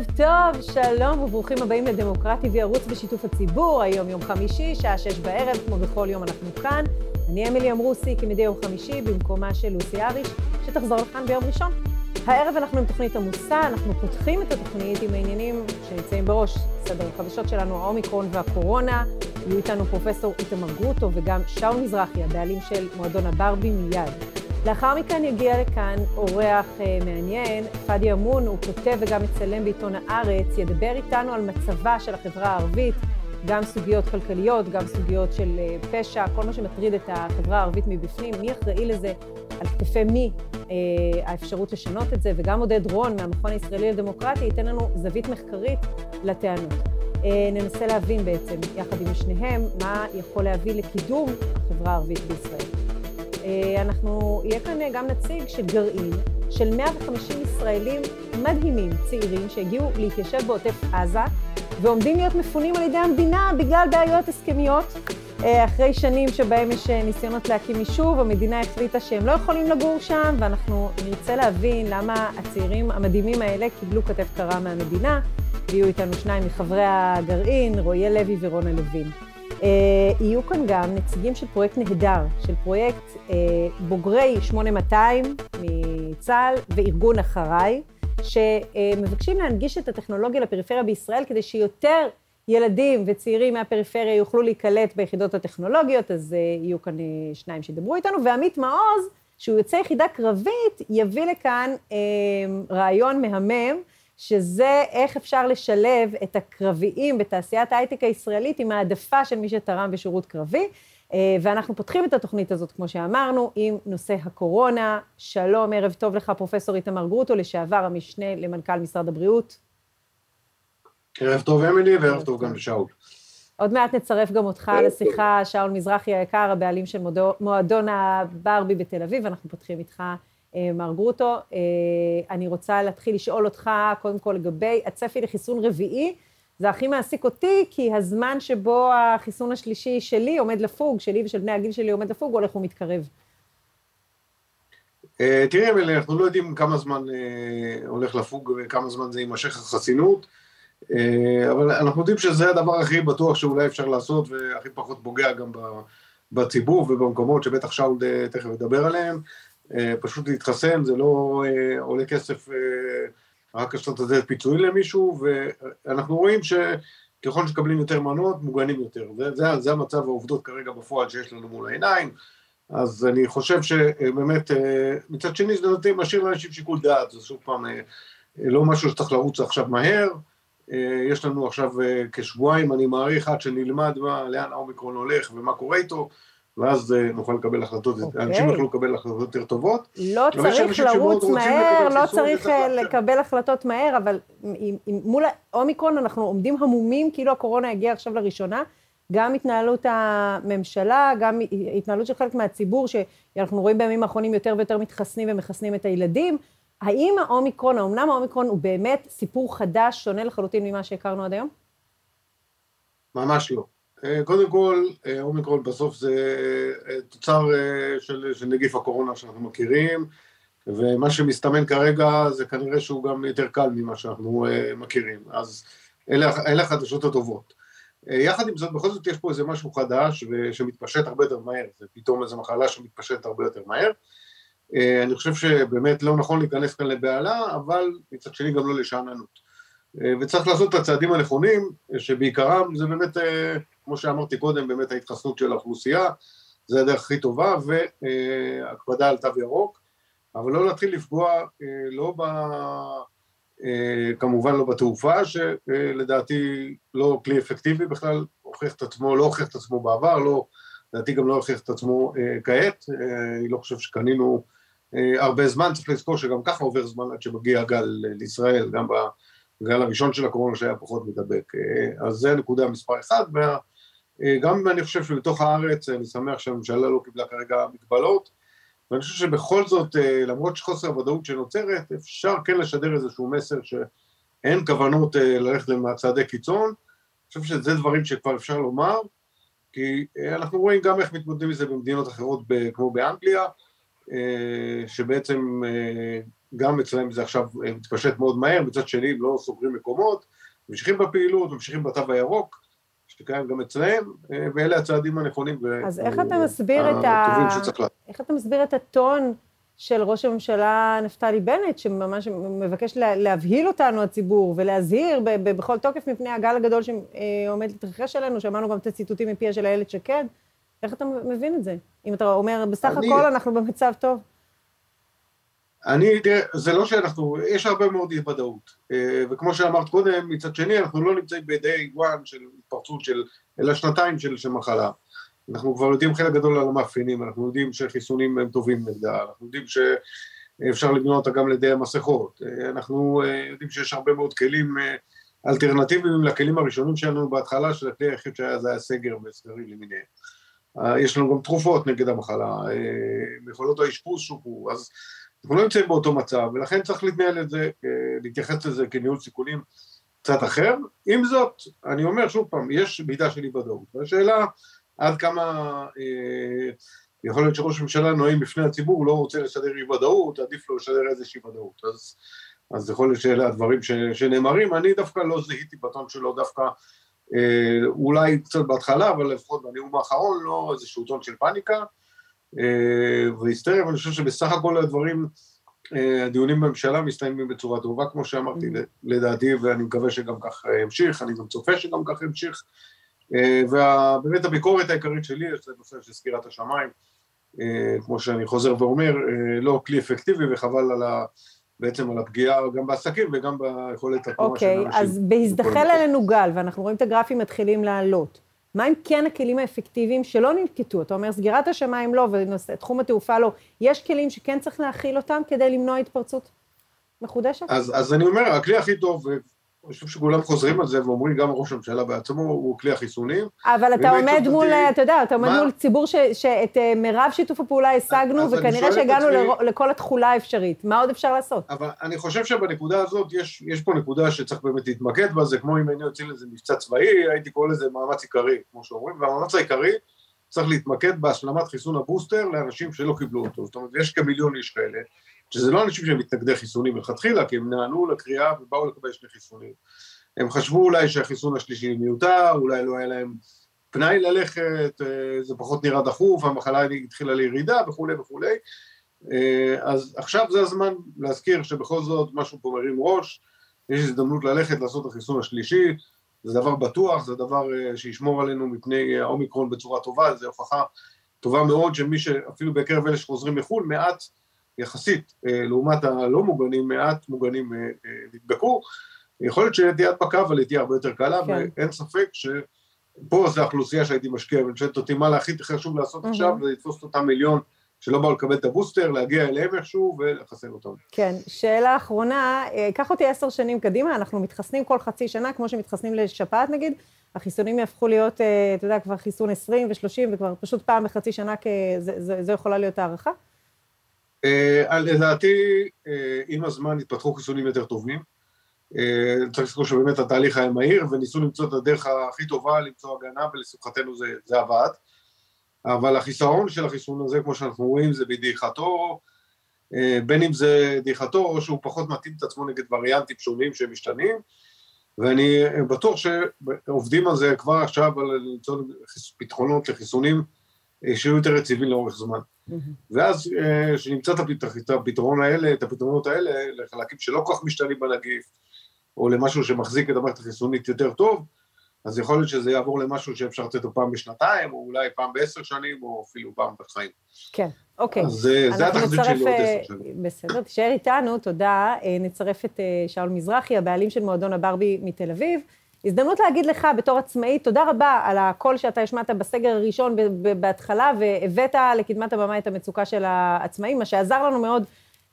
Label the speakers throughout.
Speaker 1: ערב טוב, שלום וברוכים הבאים לדמוקרטי וירוץ בשיתוף הציבור. היום יום חמישי, שעה שש בערב, כמו בכל יום אנחנו כאן. אני אמילי אמרוסי, כמדי יום חמישי, במקומה של לוסי אריש, שתחזור לכאן ביום ראשון. הערב אנחנו עם תוכנית עמוסה, אנחנו פותחים את התוכנית עם העניינים שנמצאים בראש סדר החדשות שלנו, האומיקרון והקורונה. יהיו איתנו פרופסור איתמר גרוטו וגם שאול מזרחי, הבעלים של מועדון הברבי מיד. לאחר מכן יגיע לכאן אורח אה, מעניין, פאדי אמון, הוא כותב וגם מצלם בעיתון הארץ, ידבר איתנו על מצבה של החברה הערבית, גם סוגיות כלכליות, גם סוגיות של אה, פשע, כל מה שמטריד את החברה הערבית מבפנים, מי אחראי לזה, על כתפי מי אה, האפשרות לשנות את זה, וגם עודד רון מהמכון הישראלי לדמוקרטיה ייתן לנו זווית מחקרית לטענות. ננסה להבין בעצם, יחד עם שניהם, מה יכול להביא לקידום החברה הערבית בישראל. אה, אנחנו, יהיה כאן גם נציג של גרעין של 150 ישראלים מדהימים, צעירים, שהגיעו להתיישב בעוטף עזה, ועומדים להיות מפונים על ידי המדינה בגלל בעיות הסכמיות. אה, אחרי שנים שבהם יש אה, ניסיונות להקים יישוב, המדינה החליטה שהם לא יכולים לגור שם, ואנחנו נרצה להבין למה הצעירים המדהימים האלה קיבלו כתף קרה מהמדינה. ויהיו איתנו שניים מחברי הגרעין, רועי לוי ורונה לוין. אה, יהיו כאן גם נציגים של פרויקט נהדר, של פרויקט אה, בוגרי 8200 מצה"ל וארגון אחריי, שמבקשים להנגיש את הטכנולוגיה לפריפריה בישראל כדי שיותר ילדים וצעירים מהפריפריה יוכלו להיקלט ביחידות הטכנולוגיות, אז אה, יהיו כאן שניים שידברו איתנו, ועמית מעוז, שהוא יוצא יחידה קרבית, יביא לכאן רעיון מהמם. שזה איך אפשר לשלב את הקרביים בתעשיית ההייטק הישראלית עם העדפה של מי שתרם בשירות קרבי. אה, ואנחנו פותחים את התוכנית הזאת, כמו שאמרנו, עם נושא הקורונה. שלום, ערב טוב לך, פרופסור איתמר גרוטו, לשעבר המשנה למנכ"ל משרד הבריאות.
Speaker 2: ערב טוב, אמילי, וערב טוב גם לשאול.
Speaker 1: עוד מעט נצרף גם אותך לשיחה, שאול מזרחי היקר, הבעלים של מועדון הברבי בתל אביב, אנחנו פותחים איתך מר גרוטו. אה, אני רוצה להתחיל לשאול אותך, קודם כל, לגבי הצפי לחיסון רביעי. זה הכי מעסיק אותי, כי הזמן שבו החיסון השלישי שלי עומד לפוג, שלי ושל בני הגיל שלי עומד לפוג, הולך ומתקרב.
Speaker 2: אה, תראי, אמילי, אנחנו לא יודעים כמה זמן הולך לפוג וכמה זמן זה יימשך החסינות, אבל אנחנו יודעים שזה הדבר הכי בטוח שאולי אפשר לעשות והכי פחות פוגע גם בציבור ובמקומות שבטח שאול תכף ידבר עליהם. אה, פשוט להתחסן, זה לא אה, עולה כסף אה, רק את זה פיצוי למישהו, ואנחנו רואים שככל שמקבלים יותר מנות, מוגנים יותר. זה, זה, זה המצב העובדות כרגע בפועל שיש לנו מול העיניים, אז אני חושב שבאמת, מצד שני זה נותן, משאיר לאנשים שיקול דעת, זה שוב פעם לא משהו שצריך לרוץ עכשיו מהר, יש לנו עכשיו כשבועיים, אני מעריך, עד שנלמד מה, לאן האומיקרון הולך ומה קורה איתו, ואז אה, נוכל לקבל החלטות, okay. אוקיי. אנשים יוכלו לקבל החלטות יותר טובות.
Speaker 1: לא צריך לרוץ מהר, לא צריך אה, לקבל החלטות מהר, אבל עם, עם, מול האומיקרון אנחנו עומדים המומים כאילו הקורונה הגיעה עכשיו לראשונה. גם התנהלות הממשלה, גם התנהלות של חלק מהציבור, שאנחנו רואים בימים האחרונים יותר ויותר מתחסנים ומחסנים את הילדים. האם האומיקרון, האומנם האומיקרון הוא באמת סיפור חדש, שונה לחלוטין ממה שהכרנו עד היום?
Speaker 2: ממש לא. אה, קודם כל, אה, אומיקרון בסוף זה אה, תוצר של, של נגיף הקורונה שאנחנו מכירים, ומה שמסתמן כרגע זה כנראה שהוא גם יותר קל ממה שאנחנו מכירים, אז אלה, אלה החדשות הטובות. יחד עם זאת, בכל זאת יש פה איזה משהו חדש שמתפשט הרבה יותר מהר, זה פתאום איזו מחלה שמתפשטת הרבה יותר מהר. אני חושב שבאמת לא נכון להיכנס כאן לבהלה, אבל מצד שני גם לא לשאננות. וצריך לעשות את הצעדים הנכונים, שבעיקרם זה באמת כמו שאמרתי קודם, באמת ההתחסנות של האוכלוסייה, זה הדרך הכי טובה, והקפדה על תו ירוק, אבל לא להתחיל לפגוע אה, לא ב... אה, כמובן לא בתעופה, שלדעתי לא כלי אפקטיבי בכלל, הוכיח את עצמו, לא הוכיח את עצמו בעבר, לא, לדעתי גם לא הוכיח את עצמו אה, כעת, אני לא חושב שקנינו הרבה זמן, צריך לזכור שגם ככה עובר זמן עד שמגיע גל לישראל, גם בגל הראשון של הקורונה שהיה פחות מדבק, אז זה נקודה מספר אחד, וה... אה, גם אני חושב שבתוך הארץ, אני שמח שהממשלה לא קיבלה כרגע מגבלות, ואני חושב שבכל זאת, אה, למרות שחוסר הוודאות שנוצרת, אפשר כן לשדר איזשהו מסר שאין כוונות אה, ללכת לצעדי קיצון, אני חושב שזה דברים שכבר אפשר לומר, כי אנחנו רואים גם איך מתמודדים עם זה במדינות אחרות כמו באנגליה, שבעצם גם אצלם זה עכשיו מתפשט מאוד מהר, מצד שני הם לא סוגרים מקומות, ממשיכים בפעילות, ממשיכים בתו הירוק, שקיים גם אצלהם, ואלה הצעדים הנכונים.
Speaker 1: אז איך אתה מסביר את ה... איך אתה מסביר את הטון של ראש הממשלה נפתלי בנט, שממש מבקש להבהיל אותנו, הציבור, ולהזהיר בכל תוקף מפני הגל הגדול שעומד להתרחש עלינו, שמענו גם את הציטוטים מפיה של איילת שקד. איך אתה מבין את זה? אם אתה אומר, בסך אני... הכל אנחנו במצב טוב.
Speaker 2: אני, תראה, זה לא שאנחנו, יש הרבה מאוד אי ודאות. אה, וכמו שאמרת קודם, מצד שני, אנחנו לא נמצאים בידי one של התפרצות של, אלא שנתיים של, של מחלה. אנחנו כבר יודעים חלק גדול על המאפיינים, אנחנו יודעים שחיסונים הם טובים נגדה, אנחנו יודעים שאפשר לבנות אותה גם לידי המסכות, אנחנו אה, יודעים שיש הרבה מאוד כלים אה, אלטרנטיביים לכלים הראשונים שלנו בהתחלה, של הכלי היחיד שהיה זה היה סגר וסגרים למיניהם. אה, יש לנו גם תרופות נגד המחלה, יכולות האשפוז שופרו, אז אנחנו לא נמצאים באותו מצב, ולכן צריך להתנהל את זה, להתייחס לזה כניהול סיכונים קצת אחר. עם זאת, אני אומר שוב פעם, יש מידה של אי ודאות, והשאלה עד כמה אה, יכול להיות שראש הממשלה נוהים בפני הציבור, הוא לא רוצה לשדר אי ודאות, עדיף לו לשדר איזושהי ודאות. אז, אז יכול להיות שאלה הדברים ש, שנאמרים, אני דווקא לא זיהיתי בטון שלו דווקא, אה, אולי קצת בהתחלה, אבל לפחות בנאום האחרון, לא איזשהו טון של פאניקה אה, והיסטריה, ואני חושב שבסך הכל הדברים, אה, הדיונים בממשלה מסתיימים בצורה טובה, כמו שאמרתי, mm-hmm. לדעתי, ואני מקווה שגם כך ימשיך, אני גם צופה שגם כך ימשיך. אה, ובאמת הביקורת העיקרית שלי יש לנושא של סגירת השמיים, אה, כמו שאני חוזר ואומר, אה, לא כלי אפקטיבי וחבל על ה... בעצם על הפגיעה גם בעסקים וגם ביכולת התנועה
Speaker 1: okay, של אנשים. אוקיי, אז בהזדחל עלינו גל, ואנחנו רואים את הגרפים מתחילים לעלות. מה אם כן הכלים האפקטיביים שלא ננקטו? אתה אומר, סגירת השמיים לא, ותחום התעופה לא. יש כלים שכן צריך להכיל אותם כדי למנוע התפרצות מחודשת?
Speaker 2: אז, אז אני אומר, הכלי הכי טוב, אני חושב שכולם חוזרים על זה ואומרים, גם ראש הממשלה בעצמו הוא כלי החיסונים.
Speaker 1: אבל אתה עומד מול, אתה יודע, אתה עומד מול ציבור שאת אה, מירב שיתוף הפעולה השגנו, וכנראה שהגענו לכל התכולה האפשרית. מה עוד אפשר לעשות?
Speaker 2: אבל אני חושב שבנקודה הזאת יש פה נקודה שצריך באמת להתמקד בה, זה כמו אם היינו יוצאים לזה מבצע צבאי, הייתי קורא לזה מאמץ עיקרי, כמו שאומרים, והמאמץ העיקרי צריך להתמקד בהשלמת חיסון הבוסטר לאנשים שלא קיבלו אותו. זאת אומרת, יש כמיליון איש כאלה. שזה לא אנשים שהם מתנגדי חיסונים מלכתחילה, כי הם נענו לקריאה ובאו לקבל שני חיסונים. הם חשבו אולי שהחיסון השלישי מיותר, אולי לא היה להם פנאי ללכת, אה, זה פחות נראה דחוף, המחלה התחילה לירידה וכולי וכולי. אה, אז עכשיו זה הזמן להזכיר שבכל זאת משהו פה מרים ראש, יש הזדמנות ללכת לעשות את החיסון השלישי, זה דבר בטוח, זה דבר אה, שישמור עלינו מפני האומיקרון בצורה טובה, זו הוכחה טובה מאוד שמי שאפילו בקרב אלה שחוזרים מחו"ל, מעט יחסית אה, לעומת הלא מוגנים, מעט מוגנים אה, אה, נדבקו, יכול להיות שתהיה הדבקה, אבל היא תהיה הרבה יותר קלה, כן. ואין ספק שפה זו האוכלוסייה שהייתי משקיע, ואני שואלת אותי מה הכי חשוב לעשות mm-hmm. עכשיו, זה לתפוס את אותם מיליון שלא באו לקבל את הבוסטר, להגיע אליהם איכשהו ולחסן אותם.
Speaker 1: כן, שאלה אחרונה, קח אותי עשר שנים קדימה, אנחנו מתחסנים כל חצי שנה, כמו שמתחסנים לשפעת נגיד, החיסונים יהפכו להיות, אתה יודע, כבר חיסון 20 ו-30, וכבר פשוט פעם בחצי שנה, זו יכולה להיות הערכה?
Speaker 2: Uh, לדעתי, uh, עם הזמן התפתחו חיסונים יותר טובים. Uh, צריך לזכור שבאמת התהליך היה מהיר, וניסו למצוא את הדרך הכי טובה למצוא הגנה, ולשמחתנו זה, זה עבד. אבל החיסרון של החיסון הזה, כמו שאנחנו רואים, זה בדעיכתו, בין אם זה דעיכתו, או שהוא פחות מתאים את עצמו נגד וריאנטים שונים שהם משתנים. ואני בטוח שעובדים על זה כבר עכשיו, על למצוא פתרונות לחיסונים שיהיו יותר יציבים לאורך זמן. ואז אה, שנמצא את הפתרון האלה, את הפתרונות האלה לחלקים שלא כל כך משתנים בנגיף, או למשהו שמחזיק את המערכת החיסונית יותר טוב, אז יכול להיות שזה יעבור למשהו שאפשר לתת אותו פעם בשנתיים, או אולי פעם בעשר שנים, או אפילו פעם בחיים.
Speaker 1: כן, אוקיי.
Speaker 2: אז אה, זה התחזית שלי עוד עשר אה,
Speaker 1: שנים. בסדר, תישאר איתנו, תודה. נצרף את שאול מזרחי, הבעלים של מועדון הברבי מתל אביב. הזדמנות להגיד לך בתור עצמאי, תודה רבה על הקול שאתה השמעת בסגר הראשון בהתחלה, והבאת לקדמת הבמה את המצוקה של העצמאים, מה שעזר לנו מאוד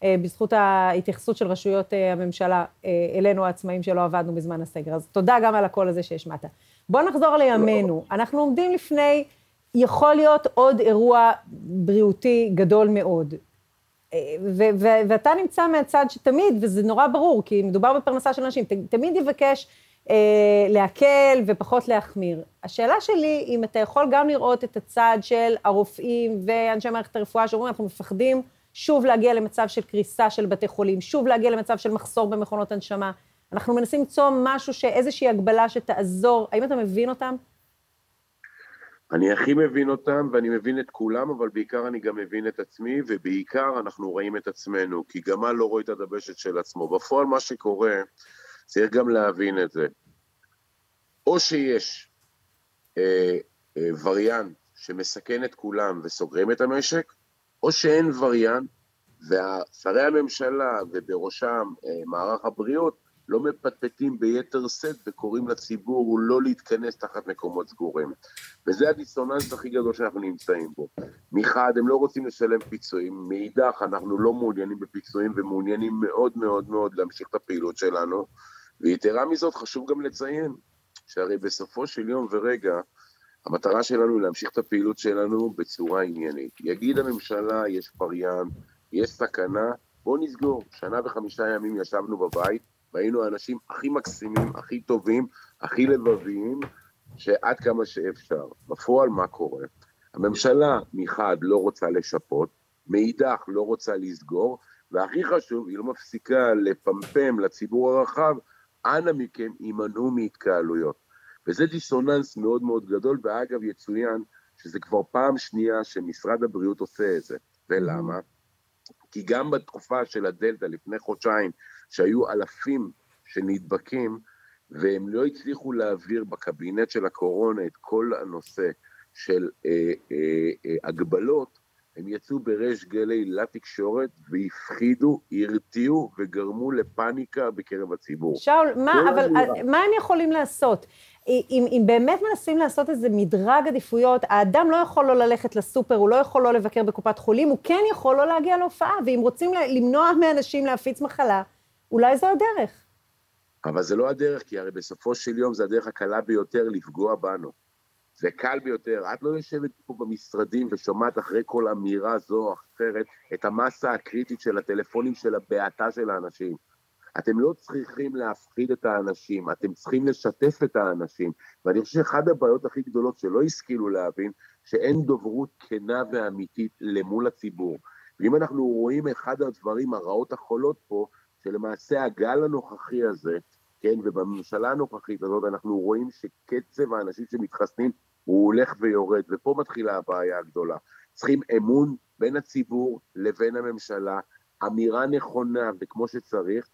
Speaker 1: אה, בזכות ההתייחסות של רשויות אה, הממשלה אה, אלינו העצמאים שלא עבדנו בזמן הסגר. אז תודה גם על הקול הזה שהשמעת. בוא נחזור לימינו. אנחנו עומדים לפני, יכול להיות עוד אירוע בריאותי גדול מאוד. ואתה נמצא מהצד שתמיד, וזה נורא ברור, כי מדובר בפרנסה של אנשים, תמיד יבקש אה, להקל ופחות להחמיר. השאלה שלי, אם אתה יכול גם לראות את הצד של הרופאים ואנשי מערכת הרפואה שאומרים, אנחנו מפחדים שוב להגיע למצב של קריסה של בתי חולים, שוב להגיע למצב של מחסור במכונות הנשמה. אנחנו מנסים למצוא משהו, שאיזושהי הגבלה שתעזור. האם אתה מבין אותם?
Speaker 3: אני הכי מבין אותם, ואני מבין את כולם, אבל בעיקר אני גם מבין את עצמי, ובעיקר אנחנו רואים את עצמנו, כי גמל לא רואה את הדבשת של עצמו. בפועל מה שקורה, צריך גם להבין את זה. או שיש אה, אה, וריאנט שמסכן את כולם וסוגרים את המשק, או שאין וריאנט, ושרי הממשלה ובראשם אה, מערך הבריאות לא מפטפטים ביתר שאת וקוראים לציבור לא להתכנס תחת מקומות סגורים. וזה הדיסוננס הכי גדול שאנחנו נמצאים בו. מחד, הם לא רוצים לשלם פיצויים, מאידך, אנחנו לא מעוניינים בפיצויים ומעוניינים מאוד מאוד מאוד להמשיך את הפעילות שלנו. ויתרה מזאת, חשוב גם לציין שהרי בסופו של יום ורגע, המטרה שלנו היא להמשיך את הפעילות שלנו בצורה עניינית. יגיד הממשלה, יש וריאנט, יש סכנה, בואו נסגור. שנה וחמישה ימים ישבנו בבית, והיינו האנשים הכי מקסימים, הכי טובים, הכי לבביים, שעד כמה שאפשר. בפועל מה קורה? הממשלה מחד לא רוצה לשפות, מאידך לא רוצה לסגור, והכי חשוב, היא לא מפסיקה לפמפם לציבור הרחב, אנא מכם הימנעו מהתקהלויות. וזה דיסוננס מאוד מאוד גדול, ואגב יצוין שזה כבר פעם שנייה שמשרד הבריאות עושה את זה. ולמה? כי גם בתקופה של הדלתא לפני חודשיים, שהיו אלפים שנדבקים, והם לא הצליחו להעביר בקבינט של הקורונה את כל הנושא של אה, אה, אה, הגבלות, הם יצאו בריש גלי לתקשורת והפחידו, הרתיעו וגרמו לפאניקה בקרב הציבור.
Speaker 1: שאול, מה, אבל מה הם יכולים לעשות? אם, אם באמת מנסים לעשות איזה מדרג עדיפויות, האדם לא יכול לא ללכת לסופר, הוא לא יכול לא לבקר בקופת חולים, הוא כן יכול לא להגיע להופעה, ואם רוצים למנוע מאנשים להפיץ מחלה, אולי זו הדרך.
Speaker 3: אבל זה לא הדרך, כי הרי בסופו של יום זה הדרך הקלה ביותר לפגוע בנו. זה קל ביותר. את לא יושבת פה במשרדים ושומעת אחרי כל אמירה זו או אחרת את המסה הקריטית של הטלפונים של הבעתה של האנשים. אתם לא צריכים להפחיד את האנשים, אתם צריכים לשתף את האנשים. ואני חושב שאחת הבעיות הכי גדולות שלא השכילו להבין, שאין דוברות כנה ואמיתית למול הציבור. ואם אנחנו רואים אחד הדברים, הרעות החולות פה, שלמעשה הגל הנוכחי הזה, כן, ובממשלה הנוכחית הזאת אנחנו רואים שקצב האנשים שמתחסנים הוא הולך ויורד, ופה מתחילה הבעיה הגדולה. צריכים אמון בין הציבור לבין הממשלה, אמירה נכונה וכמו שצריך,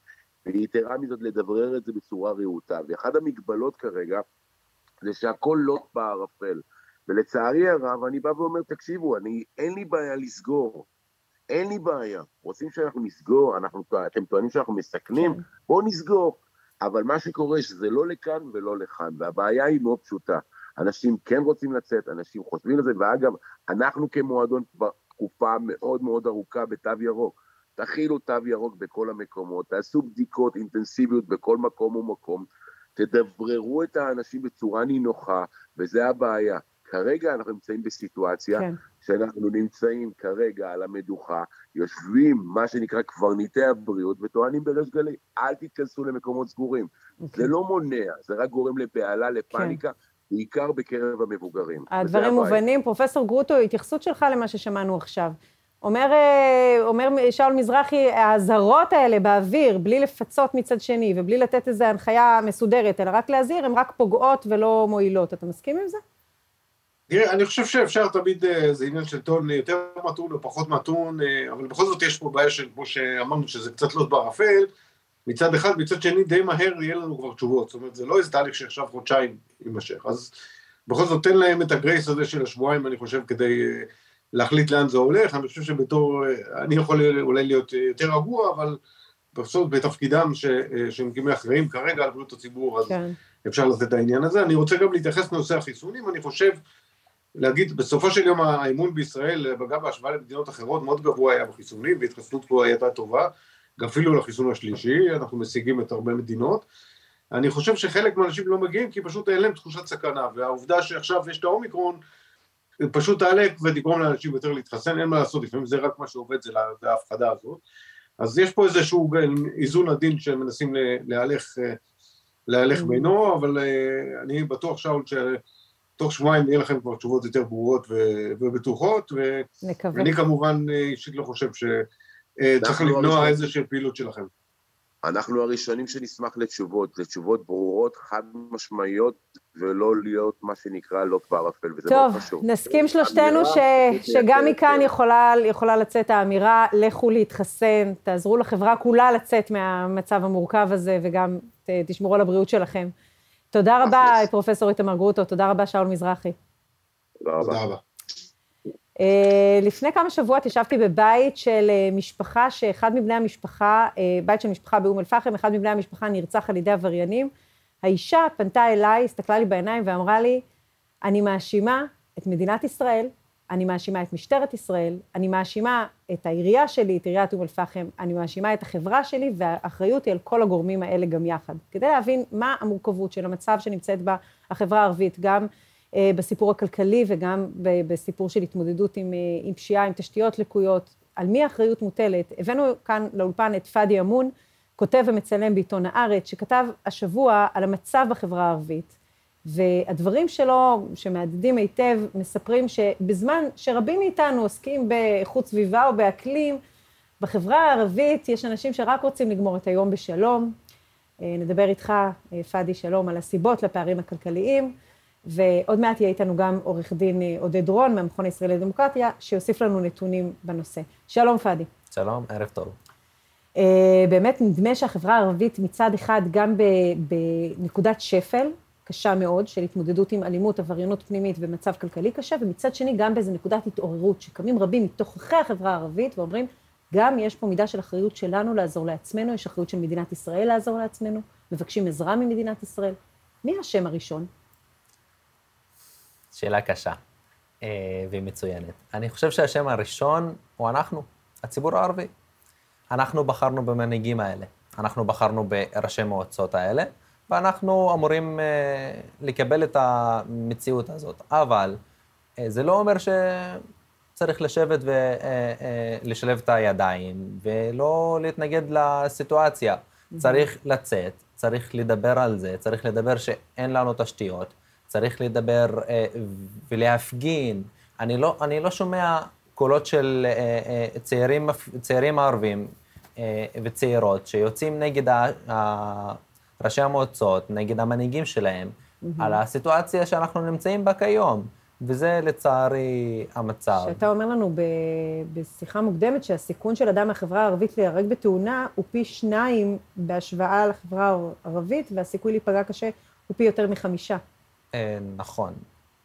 Speaker 3: ויתרה מזאת לדברר את זה בצורה רהוטה. ואחד המגבלות כרגע זה שהכל לוט בערפל. ולצערי הרב, אני בא ואומר, תקשיבו, אני, אין לי בעיה לסגור, אין לי בעיה. רוצים שאנחנו נסגור, אנחנו, אתם טוענים שאנחנו מסכנים? כן. בואו נסגור. אבל מה שקורה שזה לא לכאן ולא לכאן, והבעיה היא מאוד פשוטה. אנשים כן רוצים לצאת, אנשים חושבים על זה, ואגב, אנחנו כמועדון כבר תקופה מאוד מאוד ארוכה בתו ירוק. תכילו תו ירוק בכל המקומות, תעשו בדיקות אינטנסיביות בכל מקום ומקום, תדבררו את האנשים בצורה נינוחה, וזה הבעיה. כרגע אנחנו נמצאים בסיטואציה כן. שאנחנו נמצאים כרגע על המדוכה, יושבים מה שנקרא קברניטי הבריאות וטוענים בריש גלי, אל תתכנסו למקומות סגורים. Okay. אוקיי. זה לא מונע, זה רק גורם לבהלה, לפאניקה. כן. בעיקר בקרב המבוגרים.
Speaker 1: הדברים מובנים. פרופסור גרוטו, התייחסות שלך למה ששמענו עכשיו. אומר, אה, אומר שאול מזרחי, האזהרות האלה באוויר, בלי לפצות מצד שני ובלי לתת איזו הנחיה מסודרת, אלא רק להזהיר, הן רק פוגעות ולא מועילות. אתה מסכים עם זה?
Speaker 2: תראה, אני חושב שאפשר תמיד, אה, זה עניין של טון יותר מתון או פחות מתון, אה, אבל בכל זאת יש פה בעיה של, כמו שאמרנו, שזה קצת לא בערפל, מצד אחד, מצד שני די מהר יהיה לנו כבר תשובות, זאת אומרת זה לא איזה תהליך שעכשיו חודשיים יימשך, אז בכל זאת תן להם את הגרייס הזה של השבועיים אני חושב כדי אה, להחליט לאן זה הולך, אני חושב שבתור, אה, אני יכול אולי להיות יותר רגוע, אבל בסוף בתפקידם ש, אה, שהם כמי אחראים כרגע על בריאות הציבור, אז כן. אפשר לתת את העניין הזה. אני רוצה גם להתייחס לנושא החיסונים, אני חושב, להגיד, בסופו של יום האמון בישראל, גם בהשוואה למדינות אחרות, מאוד גבוה היה בחיסונים, והתחסנות פה הייתה טובה. אפילו לחיסון השלישי, אנחנו משיגים את הרבה מדינות. אני חושב שחלק מהאנשים לא מגיעים כי פשוט אין להם תחושת סכנה, והעובדה שעכשיו יש את האומיקרון, פשוט תעלה ותגרום לאנשים יותר להתחסן, אין מה לעשות, לפעמים זה רק מה שעובד, זה ההפחדה הזאת. אז יש פה איזשהו איזון עדין שמנסים להלך, להלך mm. בינו, אבל אה, אני בטוח, שאול, תוך שבועיים יהיה לכם כבר תשובות יותר ברורות ובטוחות, ואני כמובן אישית לא חושב שצריך למנוע איזושהי פעילות שלכם.
Speaker 3: אנחנו הראשונים שנשמח לתשובות, לתשובות ברורות, חד משמעיות, ולא להיות מה שנקרא לא בערפל, וזה
Speaker 1: טוב, מאוד חשוב. טוב, נסכים שלושתנו ש... שגם מכאן יכולה, יכולה לצאת האמירה, לכו להתחסן, תעזרו לחברה כולה לצאת מהמצב המורכב הזה, וגם תשמרו על הבריאות שלכם. תודה רבה, פרופסור איתמר גרוטו, תודה רבה, שאול מזרחי.
Speaker 3: תודה רבה.
Speaker 1: אה, לפני כמה שבועות ישבתי בבית של אה, משפחה, שאחד מבני המשפחה, אה, בית של משפחה באום אל-פחם, אחד מבני המשפחה נרצח על ידי עבריינים. האישה פנתה אליי, הסתכלה לי בעיניים ואמרה לי, אני מאשימה את מדינת ישראל, אני מאשימה את משטרת ישראל, אני מאשימה את העירייה שלי, את עיריית אום אל-פחם, אני מאשימה את החברה שלי, והאחריות היא על כל הגורמים האלה גם יחד. כדי להבין מה המורכבות של המצב שנמצאת בה החברה הערבית, גם בסיפור הכלכלי וגם בסיפור של התמודדות עם, אה, עם פשיעה, עם תשתיות לקויות, על מי האחריות מוטלת. הבאנו כאן לאולפן את פאדי אמון, כותב ומצלם בעיתון הארץ, שכתב השבוע על המצב בחברה הערבית, והדברים שלו, שמהדהדים היטב, מספרים שבזמן שרבים מאיתנו עוסקים באיכות סביבה או באקלים, בחברה הערבית יש אנשים שרק רוצים לגמור את היום בשלום. אה, נדבר איתך, פאדי, שלום, על הסיבות לפערים הכלכליים. ועוד מעט יהיה איתנו גם עורך דין עודד רון מהמכון הישראלי לדמוקרטיה, שיוסיף לנו נתונים בנושא. שלום, פאדי.
Speaker 4: שלום, ערב טוב.
Speaker 1: Uh, באמת נדמה שהחברה הערבית מצד אחד גם בנקודת שפל קשה מאוד, של התמודדות עם אלימות, עבריינות פנימית ומצב כלכלי קשה, ומצד שני גם באיזו נקודת התעוררות, שקמים רבים מתוככי החברה הערבית ואומרים, גם יש פה מידה של אחריות שלנו לעזור לעצמנו, יש אחריות של מדינת ישראל לעזור לעצמנו, מבקשים עזרה ממדינת ישראל. מי השם הראשון?
Speaker 4: שאלה קשה אה, והיא מצוינת. אני חושב שהשם הראשון הוא אנחנו, הציבור הערבי. אנחנו בחרנו במנהיגים האלה, אנחנו בחרנו בראשי מועצות האלה, ואנחנו אמורים אה, לקבל את המציאות הזאת. אבל אה, זה לא אומר שצריך לשבת ולשלב את הידיים ולא להתנגד לסיטואציה. Mm-hmm. צריך לצאת, צריך לדבר על זה, צריך לדבר שאין לנו תשתיות, צריך לדבר אה, ולהפגין. אני לא, אני לא שומע קולות של אה, אה, צעירים, צעירים ערבים אה, וצעירות שיוצאים נגד ראשי המועצות, נגד המנהיגים שלהם, mm-hmm. על הסיטואציה שאנחנו נמצאים בה כיום. וזה לצערי המצב.
Speaker 1: שאתה אומר לנו ב, בשיחה מוקדמת שהסיכון של אדם מהחברה הערבית להיהרג בתאונה הוא פי שניים בהשוואה לחברה הערבית, והסיכוי להיפגע קשה הוא פי יותר מחמישה.
Speaker 4: אה, נכון.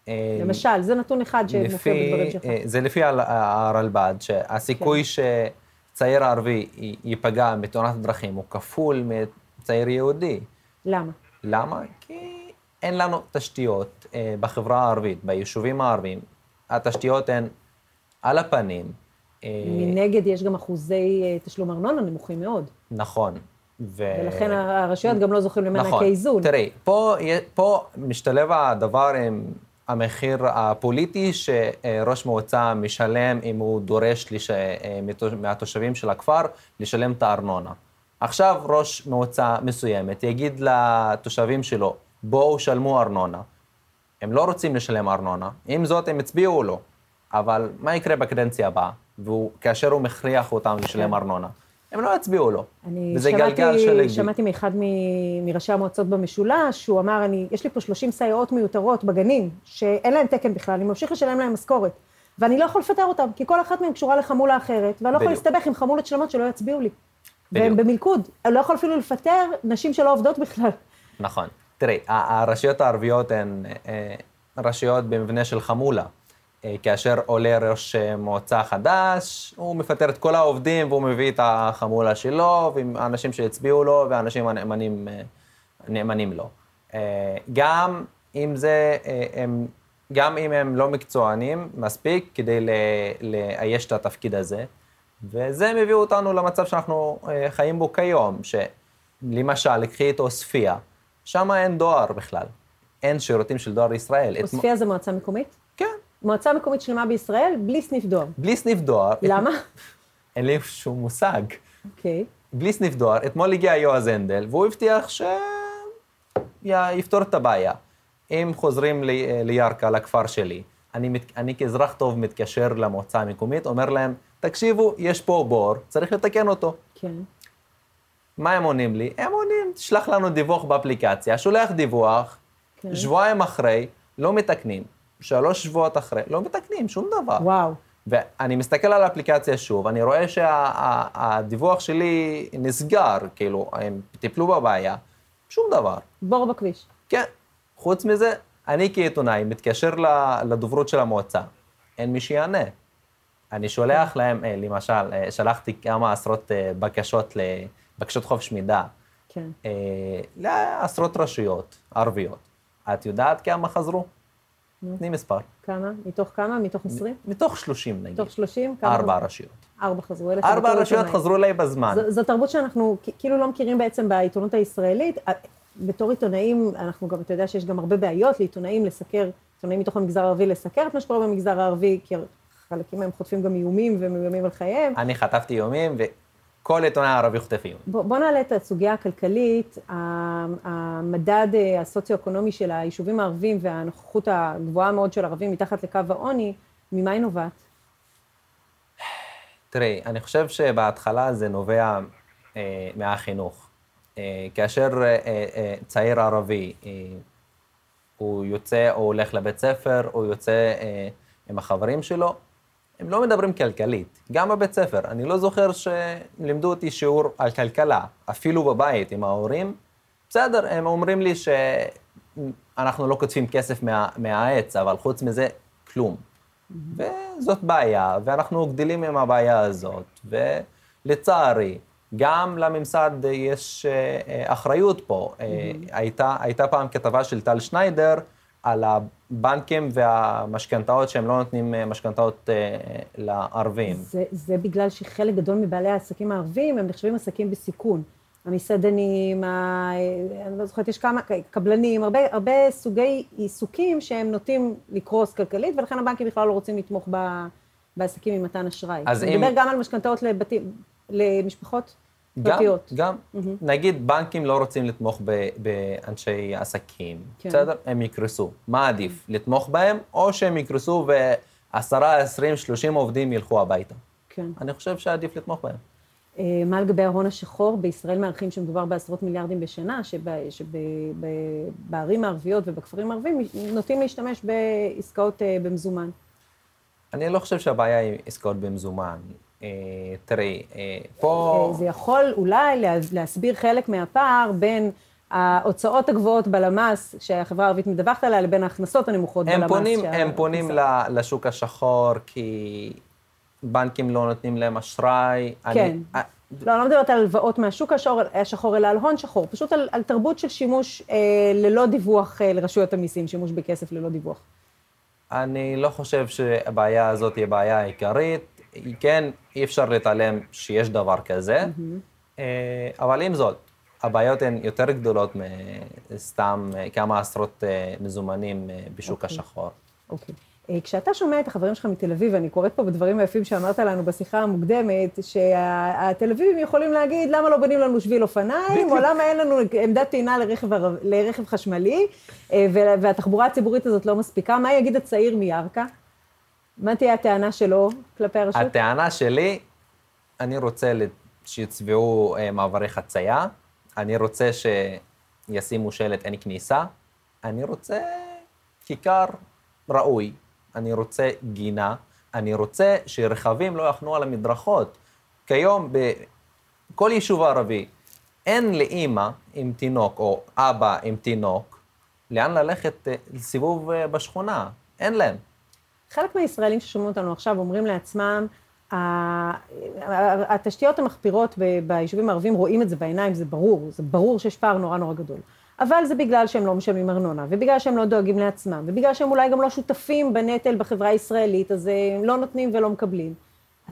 Speaker 1: אה, למשל, זה נתון אחד שמופיע בדברים שלך. אה,
Speaker 4: זה לפי הרלב"ד, שהסיכוי כן. שצעיר ערבי ייפגע בתאונת דרכים הוא כפול מצעיר יהודי.
Speaker 1: למה?
Speaker 4: למה? כי אין לנו תשתיות בחברה הערבית, ביישובים הערביים. התשתיות הן על הפנים.
Speaker 1: מנגד יש גם אחוזי תשלום ארנונה נמוכים מאוד.
Speaker 4: נכון.
Speaker 1: ו... ולכן הרשויות גם לא זוכים למענקי נכון. איזון.
Speaker 4: תראי, פה, פה משתלב הדבר עם המחיר הפוליטי שראש מועצה משלם אם הוא דורש לש... מהתושבים של הכפר לשלם את הארנונה. עכשיו ראש מועצה מסוימת יגיד לתושבים שלו, בואו שלמו ארנונה. הם לא רוצים לשלם ארנונה, עם זאת הם הצביעו לו. אבל מה יקרה בקדנציה הבאה, וכאשר הוא מכריח אותם לשלם כן. ארנונה? הם לא יצביעו לו.
Speaker 1: וזה שמעתי, גלגל של... שמעתי מאחד מראשי המועצות במשולש, שהוא אמר, אני, יש לי פה 30 סייעות מיותרות בגנים, שאין להם תקן בכלל, אני ממשיך לשלם להם משכורת. ואני לא יכול לפטר אותם, כי כל אחת מהן קשורה לחמולה אחרת, ואני לא יכול להסתבך עם חמולות שלמות שלא יצביעו לי. בדיוק. והם במלכוד, אני לא יכול אפילו לפטר נשים שלא עובדות בכלל.
Speaker 4: נכון. תראי, הרשויות הערביות הן אה, רשויות במבנה של חמולה. אה, כאשר עולה ראש מועצה חדש, הוא מפטר את כל העובדים והוא מביא את החמולה שלו, ועם האנשים שהצביעו לו והאנשים הנאמנים אה, נאמנים לו. אה, גם אם זה, הם, גם אם הם לא מקצוענים מספיק כדי לאייש את התפקיד הזה, וזה מביא אותנו למצב שאנחנו חיים בו כיום, שלמשל, קחי את עוספיא, שם אין דואר בכלל, אין שירותים של דואר ישראל.
Speaker 1: עוספיא זה מועצה מקומית?
Speaker 4: כן.
Speaker 1: מועצה מקומית שלמה בישראל, בלי סניף דואר.
Speaker 4: בלי סניף דואר.
Speaker 1: למה?
Speaker 4: אין לי שום מושג.
Speaker 1: אוקיי. Okay.
Speaker 4: בלי סניף דואר, אתמול הגיע יועז הנדל, והוא הבטיח שיפתור את הבעיה. אם חוזרים ל- אה, לירכא, לכפר שלי, אני, מת, אני כאזרח טוב מתקשר למועצה המקומית, אומר להם, תקשיבו, יש פה בור, צריך לתקן אותו.
Speaker 1: כן.
Speaker 4: מה הם עונים לי? הם עונים, תשלח לנו דיווח באפליקציה, שולח דיווח,
Speaker 1: כן.
Speaker 4: שבועיים אחרי, לא מתקנים. שלוש שבועות אחרי, לא מתקנים, שום דבר.
Speaker 1: וואו.
Speaker 4: ואני מסתכל על האפליקציה שוב, אני רואה שהדיווח שלי נסגר, כאילו, הם טיפלו בבעיה, שום דבר.
Speaker 1: בור בכביש.
Speaker 4: כן. חוץ מזה, אני כעיתונאי מתקשר לדוברות של המועצה, אין מי שיענה. אני שולח להם, אה, למשל, אה, שלחתי כמה עשרות אה, בקשות, בקשות חופש מידע
Speaker 1: כן.
Speaker 4: לעשרות רשויות ערביות. את יודעת כמה חזרו? תני מספר.
Speaker 1: כמה? מתוך כמה? מתוך 20?
Speaker 4: מתוך 30 נגיד.
Speaker 1: מתוך 30? כמה?
Speaker 4: ארבע רשויות.
Speaker 1: ארבע חזרו אליך.
Speaker 4: ארבע רשויות. חזרו אליי בזמן.
Speaker 1: זו, תרבות שאנחנו כאילו לא מכירים בעצם בעיתונות הישראלית. א- בתור עיתונאים, אנחנו גם, אתה יודע שיש גם הרבה בעיות לעיתונאים לסקר, עיתונאים מתוך המגזר הערבי לסקר את מה שקורה במגזר הערבי, כי חלקים מהם חוטפים גם איומים ומאוימים על חייהם.
Speaker 4: אני חטפתי איומים, עיתונאי ערבי חוטף איום.
Speaker 1: בוא, בוא נעלה את הסוגיה הכלכלית, המדד אה, הסוציו-אקונומי של היישובים הערבים והנוכחות הגבוהה מאוד של ערבים מתחת לקו העוני, ממה היא נובעת?
Speaker 4: תראי, אני חושב שבהתחלה זה נובע אה, מהחינוך. אה, כאשר אה, אה, צעיר ערבי, אה, הוא יוצא או הולך לבית ספר, או יוצא אה, עם החברים שלו, הם לא מדברים כלכלית. גם בבית ספר, אני לא זוכר שלימדו אותי שיעור על כלכלה, אפילו בבית עם ההורים. בסדר, הם אומרים לי שאנחנו לא קוטפים כסף מה, מהעץ, אבל חוץ מזה, כלום. וזאת בעיה, ואנחנו גדלים עם הבעיה הזאת, ולצערי, גם לממסד יש אה, אחריות פה. אה, הייתה, הייתה פעם כתבה של טל שניידר על הבנקים והמשכנתאות שהם לא נותנים אה, משכנתאות אה, לערבים.
Speaker 1: זה, זה בגלל שחלק גדול מבעלי העסקים הערבים הם נחשבים עסקים בסיכון. המסעדנים, ה... אני לא זוכרת, יש כמה, קבלנים, הרבה, הרבה סוגי עיסוקים שהם נוטים לקרוס כלכלית, ולכן הבנקים בכלל לא רוצים לתמוך ב, בעסקים עם מתן אשראי.
Speaker 4: אז
Speaker 1: אני
Speaker 4: אם-
Speaker 1: מדבר גם על משכנתאות לבתים, למשפחות
Speaker 4: גם. גם. נגיד בנקים לא רוצים לתמוך ב- באנשי עסקים,
Speaker 1: כן.
Speaker 4: בסדר? הם יקרסו. מה עדיף, לתמוך בהם, או שהם יקרסו ועשרה, עשרים, שלושים עובדים ילכו הביתה?
Speaker 1: כן.
Speaker 4: אני חושב שעדיף לתמוך בהם.
Speaker 1: אה, מה לגבי ההון השחור? בישראל מעריכים שמדובר בעשרות מיליארדים בשנה, שבערים הערביות ובכפרים הערביים נוטים להשתמש בעסקאות אה, במזומן.
Speaker 4: אני לא חושב שהבעיה היא עסקאות במזומן. אה, תראי, אה, פה...
Speaker 1: אה, זה יכול אולי לה- להסביר חלק מהפער בין ההוצאות הגבוהות בלמ"ס, שהחברה הערבית מדווחת עליה, לבין ההכנסות הנמוכות בלמ"ס.
Speaker 4: הם פונים,
Speaker 1: שה-
Speaker 4: הם פונים ל- לשוק השחור כי בנקים לא נותנים להם אשראי.
Speaker 1: כן.
Speaker 4: אני,
Speaker 1: לא, אני לא מדברת על הלוואות מהשוק השחור, השחור, אלא על הון שחור, פשוט על, על תרבות של שימוש אה, ללא דיווח אה, לרשויות המיסים, שימוש בכסף ללא דיווח.
Speaker 4: אני לא חושב שהבעיה הזאת היא הבעיה העיקרית. כן, אי אפשר להתעלם שיש דבר כזה, אה, אבל עם זאת, הבעיות הן יותר גדולות מסתם אה, כמה עשרות אה, מזומנים בשוק
Speaker 1: אוקיי.
Speaker 4: השחור.
Speaker 1: אוקיי. אה, כשאתה שומע את החברים שלך מתל אביב, אני קוראת פה בדברים היפים שאמרת לנו בשיחה המוקדמת, שהתל אביבים יכולים להגיד, למה לא בונים לנו שביל אופניים, או למה אין לנו עמדת טעינה לרכב, לרכב חשמלי, וה- והתחבורה הציבורית הזאת לא מספיקה. מה יגיד הצעיר מירכא? מה תהיה הטענה שלו כלפי הרשות?
Speaker 4: הטענה שלי, אני רוצה שיצבעו אה, מעברי חצייה, אני רוצה שישימו שלט אין כניסה, אני רוצה כיכר ראוי, אני רוצה גינה, אני רוצה שרכבים לא יחנו על המדרכות. כיום בכל יישוב ערבי אין לאימא עם תינוק או אבא עם תינוק לאן ללכת אה, לסיבוב אה, בשכונה, אין להם.
Speaker 1: חלק מהישראלים ששומעים אותנו עכשיו אומרים לעצמם, התשתיות המחפירות ביישובים הערביים רואים את זה בעיניים, זה ברור, זה ברור שיש פער נורא נורא גדול. אבל זה בגלל שהם לא משלמים ארנונה, ובגלל שהם לא דואגים לעצמם, ובגלל שהם אולי גם לא שותפים בנטל בחברה הישראלית, אז אה, הם לא נותנים ולא מקבלים.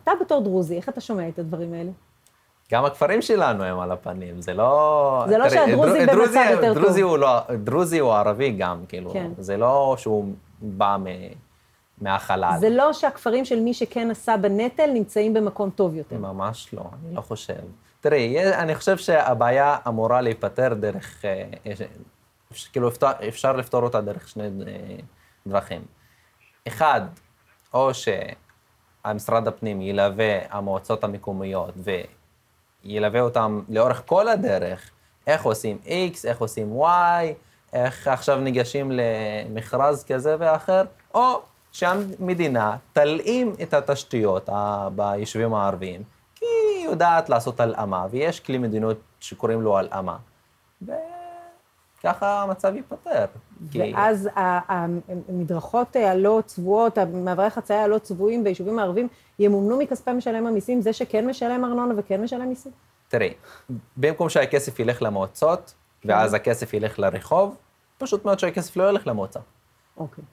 Speaker 1: אתה בתור דרוזי, איך אתה שומע את הדברים האלה?
Speaker 4: גם הכפרים שלנו הם על הפנים, זה לא...
Speaker 1: זה לא שהדרוזי
Speaker 4: דרו-
Speaker 1: במצב
Speaker 4: דרוזי-
Speaker 1: יותר טוב.
Speaker 4: דרוזי הוא לא, דרוזי הוא ערבי גם, כאילו,
Speaker 1: כן.
Speaker 4: זה לא שהוא בא מ, מהחלל.
Speaker 1: זה לא שהכפרים של מי שכן נשא בנטל נמצאים במקום טוב יותר.
Speaker 4: ממש לא, אני לא חושב. תראי, יש- אני חושב שהבעיה אמורה להיפתר דרך, אה, יש- כאילו אפשר, אפשר לפתור אותה דרך שני אה, דרכים. אחד, או שהמשרד הפנים ילווה המועצות המקומיות וילווה אותם לאורך כל הדרך, איך עושים X, איך עושים Y, איך עכשיו ניגשים למכרז כזה ואחר, או שהמדינה תלאים את התשתיות ביישובים הערביים, כי היא יודעת לעשות הלאמה, ויש כלי מדיניות שקוראים לו הלאמה. וככה המצב ייפתר.
Speaker 1: ואז כי... המדרכות הלא צבועות, מעברי חצייה הלא צבועים ביישובים הערביים, ימומנו מכספי משלם המיסים, זה שכן משלם ארנונה וכן משלם מיסים?
Speaker 4: תראי, במקום שהכסף ילך למועצות, כן. ואז הכסף ילך לרחוב, פשוט מאוד שהכסף לא ילך למועצה.
Speaker 1: אוקיי.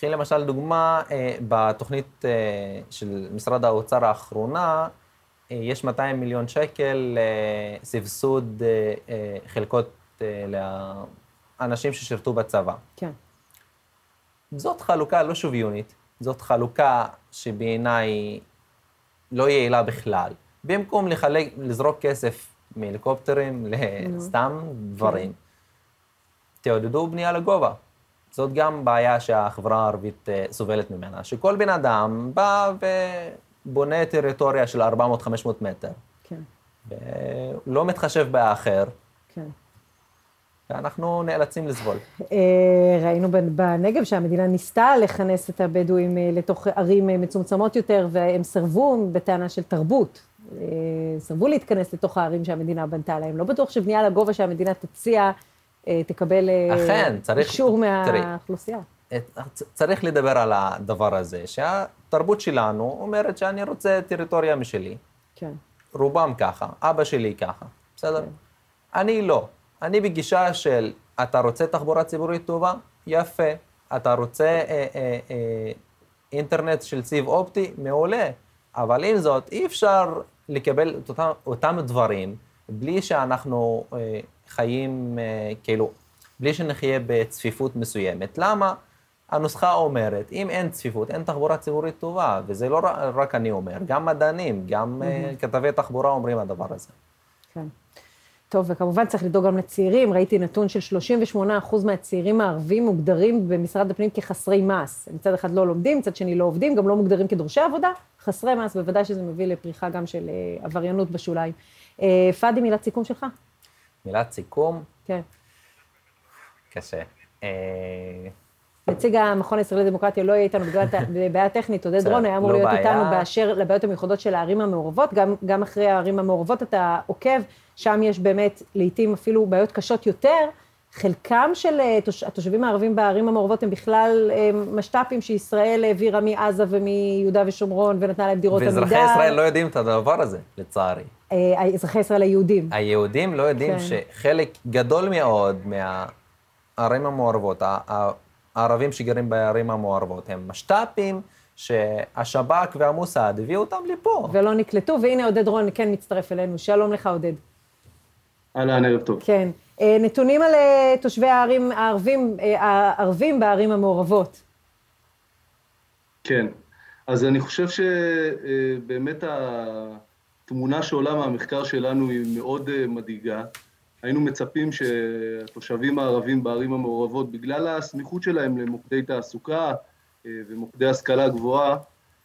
Speaker 4: קחי למשל דוגמה, אה, בתוכנית אה, של משרד האוצר האחרונה, אה, יש 200 מיליון שקל לסבסוד חלקות לאנשים ששירתו בצבא.
Speaker 1: כן.
Speaker 4: זאת חלוקה לא שוויונית, זאת חלוקה שבעיניי לא יעילה בכלל. במקום לחלק, לזרוק כסף מהליקופטרים לסתם דברים, תעודדו בנייה לגובה. זאת גם בעיה שהחברה הערבית אה, סובלת ממנה, שכל בן אדם בא ובונה טריטוריה של 400-500 מטר.
Speaker 1: כן.
Speaker 4: ולא מתחשב באחר.
Speaker 1: כן.
Speaker 4: ואנחנו נאלצים לסבול.
Speaker 1: אה, ראינו בנגב שהמדינה ניסתה לכנס את הבדואים אה, לתוך ערים מצומצמות יותר, והם סרבו בטענה של תרבות. סרבו להתכנס לתוך הערים שהמדינה בנתה להם. לא בטוח שבנייה לגובה שהמדינה תציע תקבל אה, אכן, צריך, אישור מהאוכלוסייה.
Speaker 4: צריך לדבר על הדבר הזה, שהתרבות שלנו אומרת שאני רוצה טריטוריה משלי.
Speaker 1: כן.
Speaker 4: רובם ככה, אבא שלי ככה, בסדר? כן. אני לא. אני בגישה של, אתה רוצה תחבורה ציבורית טובה? יפה. אתה רוצה אה, אה, אה, אינטרנט של סיב אופטי? מעולה. אבל עם זאת, אי אפשר לקבל את אותם, אותם דברים בלי שאנחנו אה, חיים, אה, כאילו, בלי שנחיה בצפיפות מסוימת. למה? הנוסחה אומרת, אם אין צפיפות, אין תחבורה ציבורית טובה, וזה לא רק אני אומר, גם מדענים, גם mm-hmm. כתבי תחבורה אומרים הדבר הזה.
Speaker 1: כן. טוב, וכמובן צריך לדאוג גם לצעירים. ראיתי נתון של 38% מהצעירים הערבים מוגדרים במשרד הפנים כחסרי מס. מצד אחד לא לומדים, מצד שני לא עובדים, גם לא מוגדרים כדורשי עבודה. חסרי מס, בוודאי שזה מביא לפריחה גם של אה, עבריינות בשוליים. פאדי, מילת סיכום שלך?
Speaker 4: מילת סיכום?
Speaker 1: כן.
Speaker 4: קשה. אה,
Speaker 1: נציג המכון הישראלי לדמוקרטיה לא יהיה איתנו בגלל בעיה טכנית, עודד רון היה אמור לא להיות איתנו באשר לבעיות המיוחדות של הערים המעורבות, גם, גם אחרי הערים המעורבות אתה עוקב, שם יש באמת לעיתים אפילו בעיות קשות יותר. חלקם של אה, התושבים הערבים בערים המעורבות הם בכלל אה, משת"פים שישראל העבירה מעזה ומיהודה ושומרון ונתנה להם דירות
Speaker 4: עמידה. ואזרחי ישראל לא יודעים את הדבר הזה, לצערי.
Speaker 1: אה, אזרחי ישראל היהודים.
Speaker 4: היהודים לא יודעים כן. שחלק גדול מאוד מהערים המעורבות, הערבים שגרים בערים המעורבות, הם משת"פים. שהשב"כ והמוסד הביאו אותם לפה.
Speaker 1: ולא נקלטו, והנה עודד רון כן מצטרף אלינו. שלום לך, עודד.
Speaker 5: אהלן, ערב טוב.
Speaker 1: כן. אה, נתונים על אה, תושבי הערים הערבים, הערבים בערים המעורבות.
Speaker 5: כן. אז אני חושב שבאמת התמונה שעולה מהמחקר שלנו היא מאוד אה, מדאיגה. היינו מצפים שהתושבים הערבים בערים המעורבות, בגלל הסמיכות שלהם למוקדי תעסוקה אה, ומוקדי השכלה גבוהה,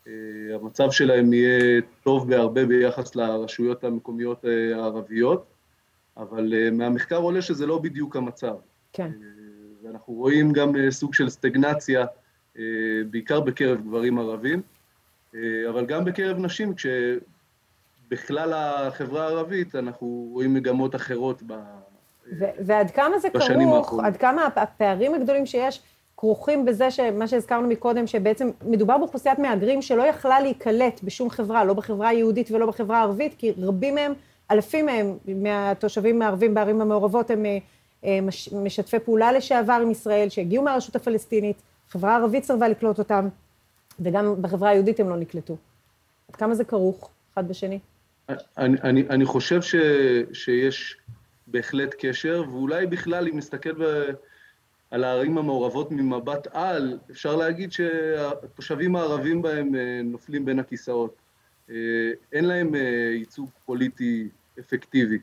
Speaker 5: אה, המצב שלהם יהיה טוב בהרבה ביחס לרשויות המקומיות הערביות, אבל מהמחקר עולה שזה לא בדיוק המצב.
Speaker 1: כן.
Speaker 5: ואנחנו רואים גם סוג של סטגנציה, בעיקר בקרב גברים ערבים, אבל גם בקרב נשים, כש... בכלל החברה הערבית אנחנו רואים מגמות אחרות ב...
Speaker 1: ועד כמה זה כרוך, עד כמה הפערים הגדולים שיש כרוכים בזה שמה שהזכרנו מקודם, שבעצם מדובר באוכלוסיית מהגרים שלא יכלה להיקלט בשום חברה, לא בחברה היהודית ולא בחברה הערבית, כי רבים מהם, אלפים מהם, מהתושבים הערבים בערים המעורבות, הם אה, אה, משתפי פעולה לשעבר עם ישראל, שהגיעו מהרשות הפלסטינית, חברה הערבית סרבה לקלוט אותם, וגם בחברה היהודית הם לא נקלטו. עד כמה זה כרוך אחד בשני?
Speaker 5: אני, אני, אני חושב ש, שיש בהחלט קשר, ואולי בכלל, אם נסתכל ב, על הערים המעורבות ממבט על, אפשר להגיד שהתושבים הערבים בהם אה, נופלים בין הכיסאות. אה, אין להם אה, ייצוג פוליטי אפקטיבי.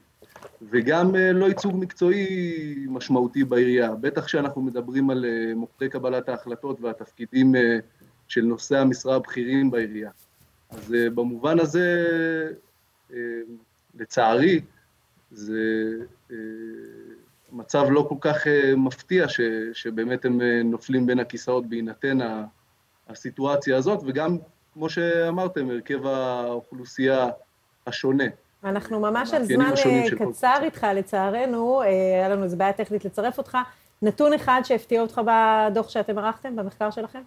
Speaker 5: וגם לא ייצוג מקצועי משמעותי בעירייה, בטח כשאנחנו מדברים על מוקדי קבלת ההחלטות והתפקידים של נושאי המשרה הבכירים בעירייה. אז במובן הזה, לצערי, זה מצב לא כל כך מפתיע ש, שבאמת הם נופלים בין הכיסאות בהינתן הסיטואציה הזאת, וגם, כמו שאמרתם, הרכב האוכלוסייה השונה.
Speaker 1: אנחנו ממש על זמן קצר איתך, לצערנו, היה לנו איזו בעיה טכנית לצרף אותך. נתון אחד שהפתיע אותך בדוח שאתם ערכתם, במחקר שלכם?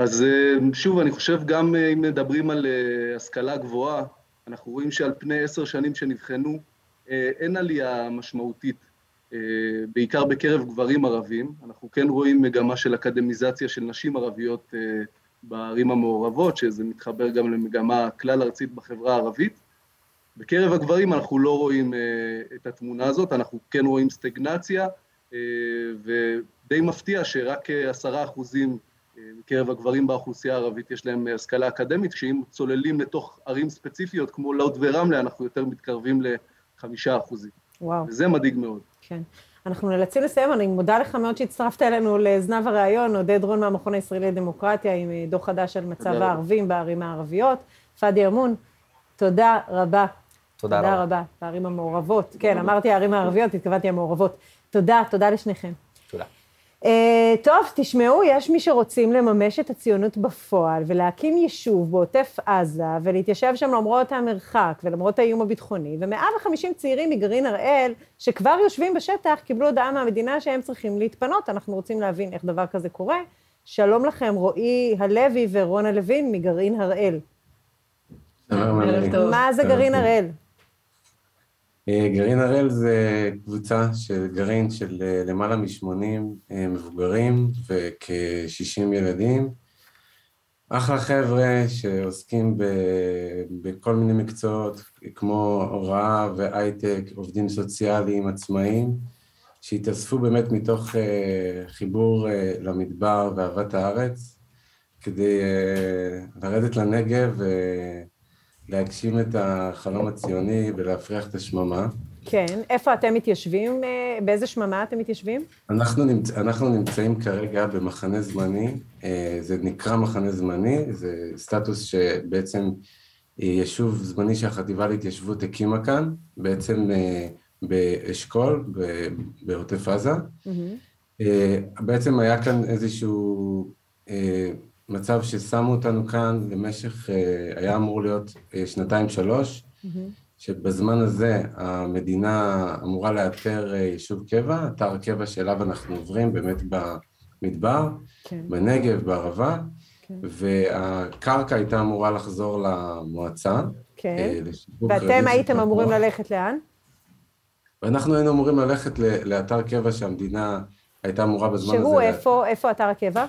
Speaker 5: אז שוב, אני חושב גם אם מדברים על השכלה גבוהה, אנחנו רואים שעל פני עשר שנים שנבחנו, אין עלייה משמעותית, בעיקר בקרב גברים ערבים. אנחנו כן רואים מגמה של אקדמיזציה של נשים ערביות בערים המעורבות, שזה מתחבר גם למגמה כלל ארצית בחברה הערבית. בקרב הגברים אנחנו לא רואים את התמונה הזאת, אנחנו כן רואים סטגנציה, ודי מפתיע שרק עשרה אחוזים מקרב הגברים באוכלוסייה הערבית יש להם השכלה אקדמית, כשאם צוללים לתוך ערים ספציפיות כמו לוד ורמלה, אנחנו יותר מתקרבים לחמישה אחוזים.
Speaker 1: וואו.
Speaker 5: וזה מדאיג מאוד.
Speaker 1: כן. אנחנו נאלצים לסיים, אני מודה לך מאוד שהצטרפת אלינו לזנב הראיון, עודד רון מהמכון הישראלי לדמוקרטיה, עם דוח חדש על מצב הערבים בערים הערביות. פאדי אמון, תודה רבה.
Speaker 4: תודה רבה.
Speaker 1: תודה רבה, בערים המעורבות. כן, אמרתי הערים הערביות, התכוונתי המעורבות. תודה, תודה לשניכם. Uh, טוב, תשמעו, יש מי שרוצים לממש את הציונות בפועל ולהקים יישוב בעוטף עזה ולהתיישב שם למרות המרחק ולמרות האיום הביטחוני, ו-150 צעירים מגרעין הראל שכבר יושבים בשטח קיבלו הודעה מהמדינה שהם צריכים להתפנות. אנחנו רוצים להבין איך דבר כזה קורה. שלום לכם, רועי הלוי ורונה לוין מגרעין הראל. מה זה גרעין הראל?
Speaker 6: גרעין הראל זה קבוצה של גרעין של למעלה מ-80 מבוגרים וכ-60 ילדים. אחלה חבר'ה שעוסקים ב, בכל מיני מקצועות, כמו הוראה והייטק, עובדים סוציאליים, עצמאים, שהתאספו באמת מתוך חיבור למדבר ואהבת הארץ, כדי לרדת לנגב. להגשים את החלום הציוני ולהפריח את השממה.
Speaker 1: כן, איפה אתם מתיישבים? באיזה שממה אתם מתיישבים?
Speaker 6: אנחנו, נמצ... אנחנו נמצאים כרגע במחנה זמני, זה נקרא מחנה זמני, זה סטטוס שבעצם יישוב זמני שהחטיבה להתיישבות הקימה כאן, בעצם באשכול, בעוטף עזה. Mm-hmm. בעצם היה כאן איזשהו מצב ששמו אותנו כאן למשך, היה אמור להיות שנתיים-שלוש, mm-hmm. שבזמן הזה המדינה אמורה לאתר יישוב קבע, אתר קבע שאליו אנחנו עוברים באמת במדבר, כן. בנגב, בערבה, כן. והקרקע הייתה אמורה לחזור למועצה.
Speaker 1: כן, ואתם הייתם אמורים ללכת לאן?
Speaker 6: ואנחנו היינו אמורים ללכת לאתר קבע שהמדינה הייתה אמורה בזמן
Speaker 1: שהוא
Speaker 6: הזה...
Speaker 1: שהוא איפה, איפה אתר הקבע?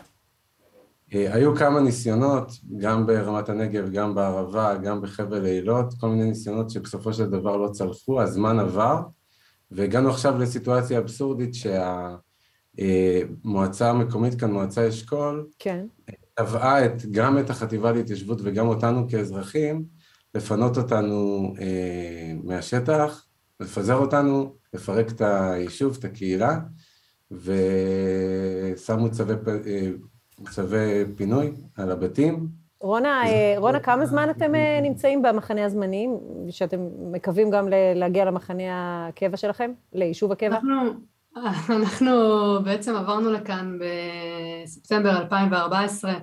Speaker 6: היו כמה ניסיונות, גם ברמת הנגב, גם בערבה, גם בחבל אילות, כל מיני ניסיונות שבסופו של דבר לא צלחו, הזמן עבר, והגענו עכשיו לסיטואציה אבסורדית שהמועצה המקומית כאן, מועצה אשכול,
Speaker 1: כן.
Speaker 6: תבעה את, גם את החטיבה להתיישבות וגם אותנו כאזרחים, לפנות אותנו אה, מהשטח, לפזר אותנו, לפרק את היישוב, את הקהילה, ושמו צווי... אה, צווי פינוי על הבתים.
Speaker 1: רונה, רונה, כמה זמן אתם נמצאים במחנה הזמני, שאתם מקווים גם להגיע למחנה הקבע שלכם, ליישוב הקבע?
Speaker 7: אנחנו, אנחנו בעצם עברנו לכאן בספטמבר 2014,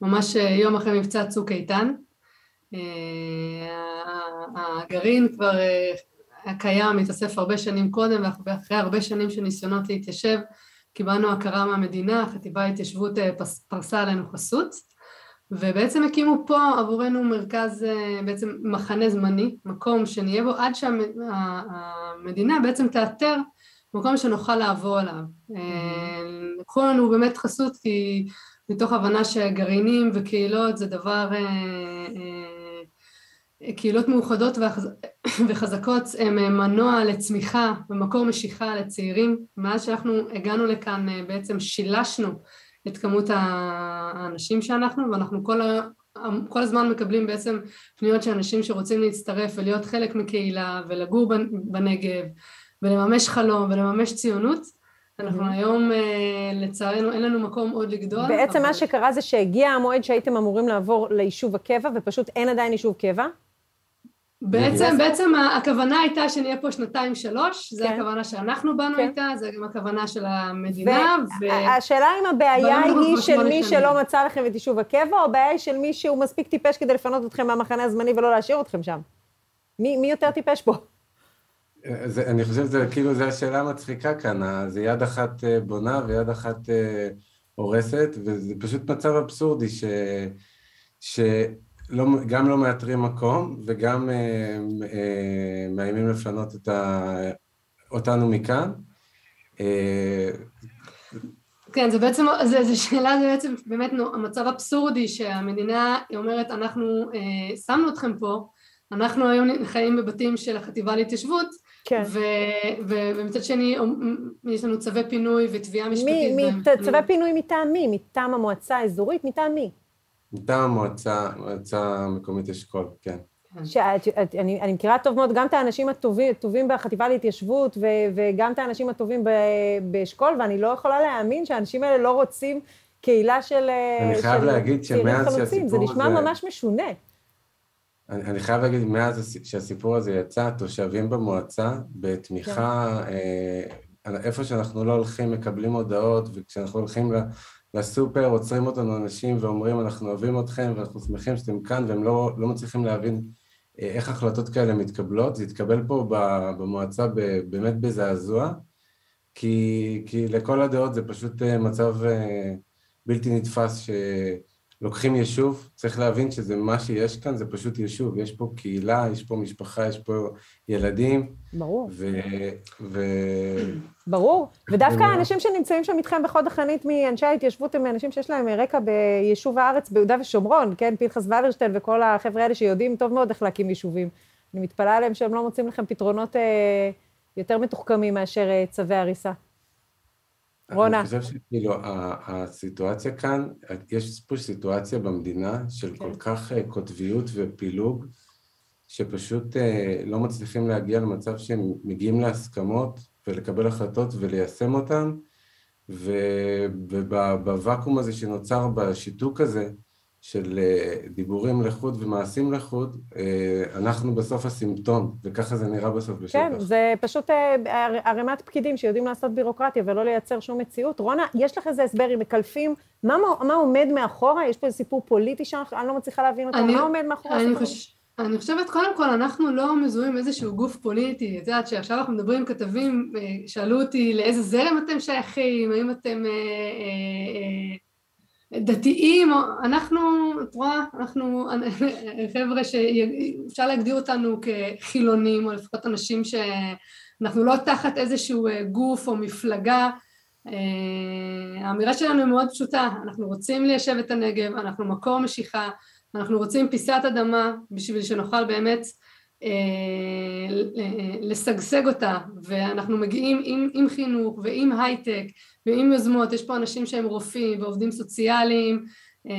Speaker 7: ממש יום אחרי מבצע צוק איתן. הגרעין כבר היה קיים, התאסף הרבה שנים קודם, ואחרי הרבה שנים של ניסיונות להתיישב, קיבלנו הכרה מהמדינה, החטיבה להתיישבות פרסה עלינו חסות, ובעצם הקימו פה עבורנו מרכז, בעצם מחנה זמני, מקום שנהיה בו עד שהמדינה בעצם תאתר מקום שנוכל לעבור עליו. לקחו לנו באמת חסות כי מתוך הבנה שגרעינים וקהילות זה דבר קהילות מאוחדות וחזקות הם מנוע לצמיחה ומקור משיכה לצעירים. מאז שאנחנו הגענו לכאן בעצם שילשנו את כמות האנשים שאנחנו ואנחנו כל, כל הזמן מקבלים בעצם פניות של אנשים שרוצים להצטרף ולהיות חלק מקהילה ולגור בנגב ולממש חלום ולממש ציונות. אנחנו mm-hmm. היום, אה, לצערנו, אין לנו מקום עוד לגדול.
Speaker 1: בעצם אבל... מה שקרה זה שהגיע המועד שהייתם אמורים לעבור ליישוב הקבע, ופשוט אין עדיין יישוב קבע?
Speaker 7: בעצם, בעצם הכוונה הייתה שנהיה פה שנתיים-שלוש, זו כן. הכוונה שאנחנו באנו כן. איתה, זו גם הכוונה של המדינה.
Speaker 1: והשאלה ו... אם הבעיה היא של מי שנים. שלא מצא לכם את יישוב הקבע, או הבעיה היא של מי שהוא מספיק טיפש כדי לפנות אתכם מהמחנה הזמני ולא להשאיר אתכם שם? מי, מי יותר טיפש פה?
Speaker 6: זה, אני חושב שזה כאילו, זו השאלה המצחיקה כאן, זה יד אחת אה, בונה ויד אחת אה, הורסת, וזה פשוט מצב אבסורדי ש... ש... לא, גם לא מאתרים מקום וגם אה, אה, מאיימים לפנות את ה, אותנו מכאן. אה,
Speaker 7: כן, זה בעצם, זה, זה שאלה, זה בעצם באמת המצב אבסורדי שהמדינה אומרת, אנחנו אה, שמנו אתכם פה, אנחנו היום חיים בבתים של החטיבה להתיישבות, כן. ו, ו, ומצד שני יש לנו צווי פינוי ותביעה משפטית.
Speaker 1: מי, מי, צווי פינוי מטעם מי? מטעם המועצה האזורית? מטעם מי?
Speaker 6: מטעם המועצה, מועצה מקומית אשכול, כן.
Speaker 1: שאת, את, אני, אני מכירה טוב מאוד גם את האנשים הטובים, הטובים בחטיבה להתיישבות ו, וגם את האנשים הטובים באשכול, ואני לא יכולה להאמין שהאנשים האלה לא רוצים קהילה של
Speaker 6: אני חייב של להגיד שמאז שהסיפור הזה...
Speaker 1: זה נשמע ממש משונה.
Speaker 6: אני, אני חייב להגיד, מאז שהסיפור הזה יצא, התושבים במועצה, בתמיכה, כן. אה, איפה שאנחנו לא הולכים, מקבלים הודעות, וכשאנחנו הולכים לסופר עוצרים אותנו אנשים ואומרים אנחנו אוהבים אתכם ואנחנו שמחים שאתם כאן והם לא, לא מצליחים להבין אה, איך החלטות כאלה מתקבלות. זה התקבל פה במועצה באמת בזעזוע, כי, כי לכל הדעות זה פשוט אה, מצב אה, בלתי נתפס ש... לוקחים יישוב, צריך להבין שזה מה שיש כאן, זה פשוט יישוב, יש פה קהילה, יש פה משפחה, יש פה ילדים.
Speaker 1: ברור.
Speaker 6: ו... ו...
Speaker 1: ברור, ודווקא האנשים שנמצאים שם איתכם בחוד החנית מאנשי ההתיישבות הם אנשים שיש להם רקע ביישוב הארץ ביהודה ושומרון, כן? פנחס ולרשטיין וכל החבר'ה האלה שיודעים טוב מאוד איך להקים יישובים. אני מתפלאה עליהם שהם לא מוצאים לכם פתרונות אה, יותר מתוחכמים מאשר אה, צווי הריסה. רונה.
Speaker 6: אני חושב שכאילו, הסיטואציה כאן, יש פה סיטואציה במדינה של כל כן. כך אה, קוטביות ופילוג, שפשוט אה, לא מצליחים להגיע למצב שהם מגיעים להסכמות ולקבל החלטות וליישם אותן, ובוואקום הזה שנוצר בשיתוק הזה, של אה, דיבורים לחוד ומעשים לחוד, אה, אנחנו בסוף הסימפטום, וככה זה נראה בסוף בשטח.
Speaker 1: כן, זה פשוט אה, ערימת פקידים שיודעים לעשות בירוקרטיה ולא לייצר שום מציאות. רונה, יש לך איזה הסבר, אם מקלפים, מה, מה עומד מאחורה? יש פה איזה סיפור פוליטי שאני לא מצליחה להבין אותו, אני, מה עומד מאחורה
Speaker 7: אני, חוש... אני חושבת, קודם כל, אנחנו לא מזוהים איזשהו גוף פוליטי. את יודעת שעכשיו אנחנו מדברים עם כתבים, שאלו אותי לאיזה זרם אתם שייכים, האם אתם... אה, אה, דתיים, אנחנו, את רואה, אנחנו חבר'ה שאפשר להגדיר אותנו כחילונים, או לפחות אנשים שאנחנו לא תחת איזשהו גוף או מפלגה. אה, האמירה שלנו היא מאוד פשוטה, אנחנו רוצים ליישב את הנגב, אנחנו מקור משיכה, אנחנו רוצים פיסת אדמה בשביל שנוכל באמת לשגשג אותה, ואנחנו מגיעים עם, עם חינוך ועם הייטק ועם יוזמות, יש פה אנשים שהם רופאים ועובדים סוציאליים.
Speaker 1: אה,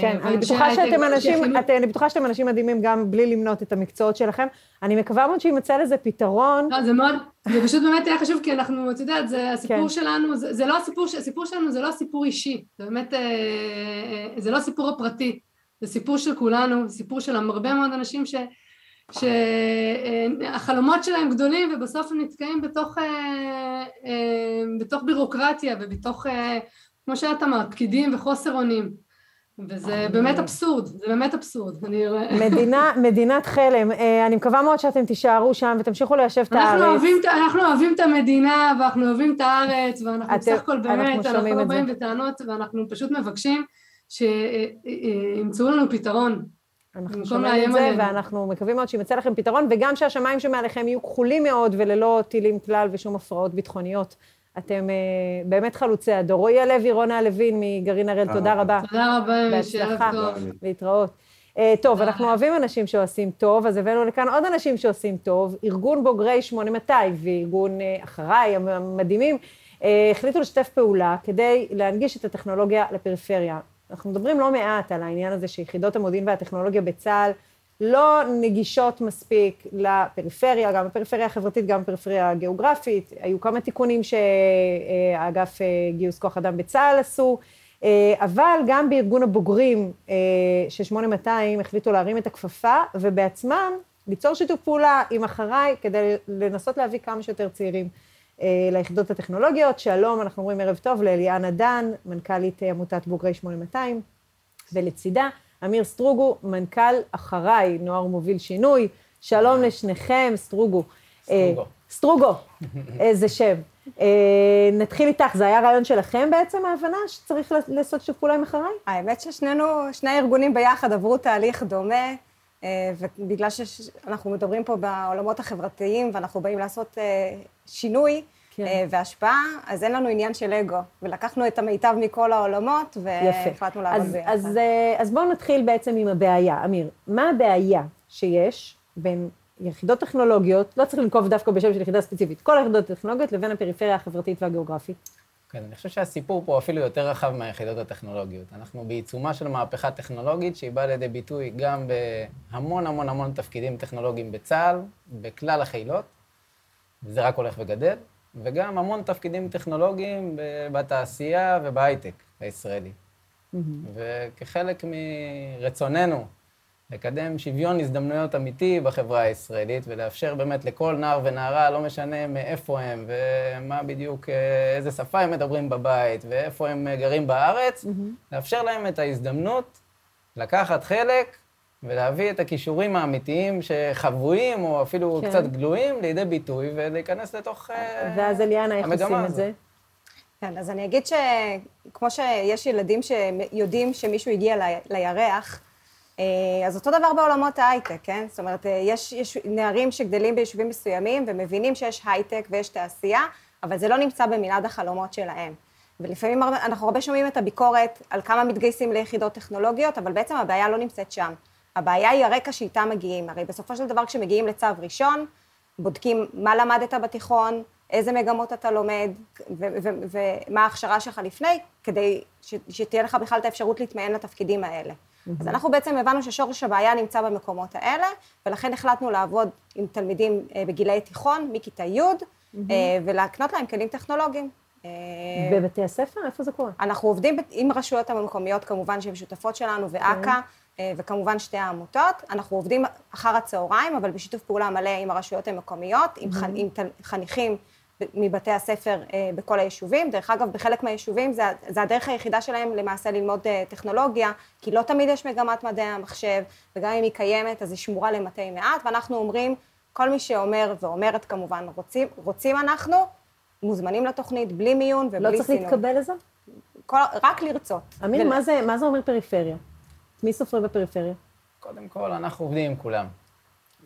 Speaker 1: כן, אני בטוחה שאתם אנשים, את, אני בטוחה שאתם אנשים מדהימים גם בלי למנות את המקצועות שלכם. אני מקווה מאוד שיימצא לזה פתרון.
Speaker 7: לא, זה מאוד, זה פשוט באמת היה חשוב, כי אנחנו, את יודעת, זה הסיפור כן. שלנו, זה, זה לא הסיפור, הסיפור שלנו זה לא הסיפור אישי, זה באמת, אה, זה לא הסיפור הפרטי, זה סיפור של כולנו, סיפור של הרבה מאוד אנשים ש... שהחלומות שלהם גדולים ובסוף הם נתקעים בתוך, אה, אה, בתוך בירוקרטיה ובתוך, אה, כמו שאת אמרת, פקידים וחוסר אונים. וזה באמת אבסורד, זה באמת אבסורד. אני...
Speaker 1: מדינה, מדינת חלם. אני מקווה מאוד שאתם תישארו שם ותמשיכו ליישב את הארץ.
Speaker 7: אוהבים, אנחנו אוהבים את המדינה ואנחנו אוהבים את הארץ ואנחנו בסך הכל באמת, אנחנו לא באים בטענות ואנחנו פשוט מבקשים שימצאו לנו פתרון.
Speaker 1: אנחנו שומעים את זה, עליהם. ואנחנו מקווים מאוד שימצא לכם פתרון, וגם שהשמיים שמעליכם יהיו כחולים מאוד וללא טילים כלל ושום הפרעות ביטחוניות. אתם uh, באמת חלוצי הדור. רועי הלוי, רונה לוין מגרעין הראל, תודה רבה.
Speaker 7: תודה רבה,
Speaker 1: בהצלחה, להתראות. Uh, טוב, אנחנו אוהבים אנשים שעושים טוב, אז הבאנו לכאן עוד אנשים שעושים טוב. ארגון בוגרי 8200 וארגון uh, אחריי, המדהימים, uh, החליטו לשתף פעולה כדי להנגיש את הטכנולוגיה לפריפריה. אנחנו מדברים לא מעט על העניין הזה שיחידות המודיעין והטכנולוגיה בצה"ל לא נגישות מספיק לפריפריה, גם בפריפריה החברתית, גם בפריפריה הגיאוגרפית. היו כמה תיקונים שהאגף אה, גיוס כוח אדם בצה"ל עשו, אה, אבל גם בארגון הבוגרים אה, של 8200 החליטו להרים את הכפפה, ובעצמם ליצור שיתוף פעולה עם אחריי כדי לנסות להביא כמה שיותר צעירים ליחידות הטכנולוגיות. שלום, אנחנו אומרים ערב טוב לאליאנה דן, מנכ"לית עמותת בוגרי 8200, ולצידה אמיר סטרוגו, מנכ"ל אחריי, נוער מוביל שינוי. שלום לשניכם, סטרוגו.
Speaker 8: סטרוגו.
Speaker 1: אה, סטרוגו, איזה שם. אה, נתחיל איתך, זה היה רעיון שלכם בעצם, ההבנה שצריך לעשות שיתוף פעולה עם אחריי?
Speaker 9: האמת ששנינו, שני הארגונים ביחד עברו תהליך דומה, אה, ובגלל שאנחנו מדברים פה בעולמות החברתיים ואנחנו באים לעשות שינוי, כן. אה, והשפעה, אז אין לנו עניין של אגו. ולקחנו את המיטב מכל העולמות, והחלטנו לעבוד ביחד.
Speaker 1: אז, אה, אז בואו נתחיל בעצם עם הבעיה. אמיר, מה הבעיה שיש בין יחידות טכנולוגיות, לא צריך לנקוב דווקא בשם של יחידה ספציפית, כל היחידות הטכנולוגיות לבין הפריפריה החברתית והגיאוגרפית?
Speaker 8: כן, אני חושב שהסיפור פה אפילו יותר רחב מהיחידות הטכנולוגיות. אנחנו בעיצומה של מהפכה טכנולוגית שהיא באה לידי ביטוי גם בהמון המון המון תפקידים טכנולוגיים בצה"ל, בכלל החילות, וזה רק הולך וגדל. וגם המון תפקידים טכנולוגיים בתעשייה ובהייטק הישראלי. Mm-hmm. וכחלק מרצוננו לקדם שוויון הזדמנויות אמיתי בחברה הישראלית ולאפשר באמת לכל נער ונערה, לא משנה מאיפה הם ומה בדיוק, איזה שפה הם מדברים בבית ואיפה הם גרים בארץ, mm-hmm. לאפשר להם את ההזדמנות לקחת חלק ולהביא את הכישורים האמיתיים שחבויים, או אפילו כן. קצת גלויים, לידי ביטוי, ולהיכנס לתוך המגמה
Speaker 1: הזאת. ואז אליאנה, איך עושים את זה?
Speaker 9: כן, אז אני אגיד שכמו שיש ילדים שיודעים שמישהו הגיע לירח, אה, אז אותו דבר בעולמות ההייטק, כן? זאת אומרת, אה, יש, יש נערים שגדלים ביישובים מסוימים ומבינים שיש הייטק ויש תעשייה, אבל זה לא נמצא במנעד החלומות שלהם. ולפעמים אנחנו הרבה שומעים את הביקורת על כמה מתגייסים ליחידות טכנולוגיות, אבל בעצם הבעיה לא נמצאת שם. הבעיה היא הרקע שאיתה מגיעים. הרי בסופו של דבר כשמגיעים לצו ראשון, בודקים מה למדת בתיכון, איזה מגמות אתה לומד, ומה ההכשרה שלך לפני, כדי שתהיה לך בכלל את האפשרות להתמיין לתפקידים האלה. Mm-hmm. אז אנחנו בעצם הבנו ששורש הבעיה נמצא במקומות האלה, ולכן החלטנו לעבוד עם תלמידים אה, בגילי תיכון, מכיתה י', mm-hmm. ולהקנות להם כלים טכנולוגיים.
Speaker 1: אה, בבתי הספר? איפה זה קורה?
Speaker 9: אנחנו עובדים עם הרשויות המקומיות, כמובן, שהן שותפות שלנו, ואכ"א, כן. אה, וכמובן שתי העמותות. אנחנו עובדים אחר הצהריים, אבל בשיתוף פעולה מלא עם הרשויות המקומיות, עם, mm-hmm. עם חניכים מבתי הספר אה, בכל היישובים. דרך אגב, בחלק מהיישובים זה, זה הדרך היחידה שלהם למעשה ללמוד אה, טכנולוגיה, כי לא תמיד יש מגמת מדעי המחשב, וגם אם היא קיימת, אז היא שמורה למתי מעט, ואנחנו אומרים, כל מי שאומר, ואומרת כמובן, רוצים, רוצים אנחנו, מוזמנים לתוכנית, בלי מיון ובלי סינון.
Speaker 1: לא צריך סינון. להתקבל לזה?
Speaker 9: כל, רק לרצות.
Speaker 1: אמיר, ול... מה, זה, מה זה אומר פריפריה? מי סופרים בפריפריה?
Speaker 8: קודם כל, אנחנו עובדים עם כולם.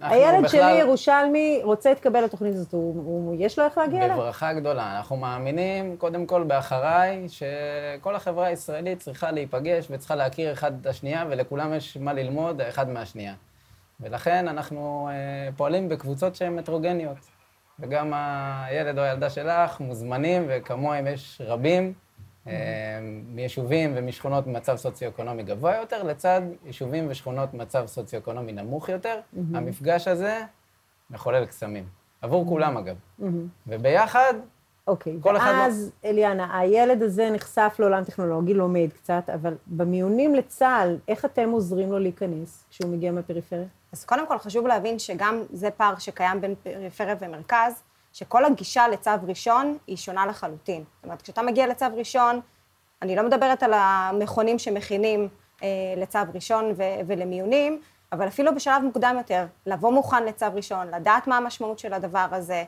Speaker 1: הילד. שלי, ירושלמי, רוצה להתקבל לתוכנית הזאת, יש לו איך להגיע אליה?
Speaker 8: בברכה גדולה. אנחנו מאמינים, קודם כל, באחריי, שכל החברה הישראלית צריכה להיפגש וצריכה להכיר אחד את השנייה, ולכולם יש מה ללמוד אחד מהשנייה. ולכן אנחנו אה, פועלים בקבוצות שהן הטרוגניות. וגם הילד או הילדה שלך מוזמנים, וכמוהם יש רבים. אה, מיישובים ומשכונות במצב סוציו-אקונומי גבוה יותר, לצד יישובים ושכונות במצב סוציו-אקונומי נמוך יותר. המפגש הזה מחולל קסמים. עבור כולם, אגב. וביחד,
Speaker 1: אוקיי, כל אחד... ואז, לא... אליאנה, הילד הזה נחשף לעולם טכנולוגי, לומד קצת, אבל במיונים לצה"ל, איך אתם עוזרים לו להיכנס כשהוא מגיע מהפריפריה?
Speaker 9: אז קודם כל חשוב להבין שגם זה פער שקיים בין פריפריה ומרכז. שכל הגישה לצו ראשון היא שונה לחלוטין. זאת אומרת, כשאתה מגיע לצו ראשון, אני לא מדברת על המכונים שמכינים אה, לצו ראשון ו- ולמיונים, אבל אפילו בשלב מוקדם יותר, לבוא מוכן לצו ראשון, לדעת מה המשמעות של הדבר הזה,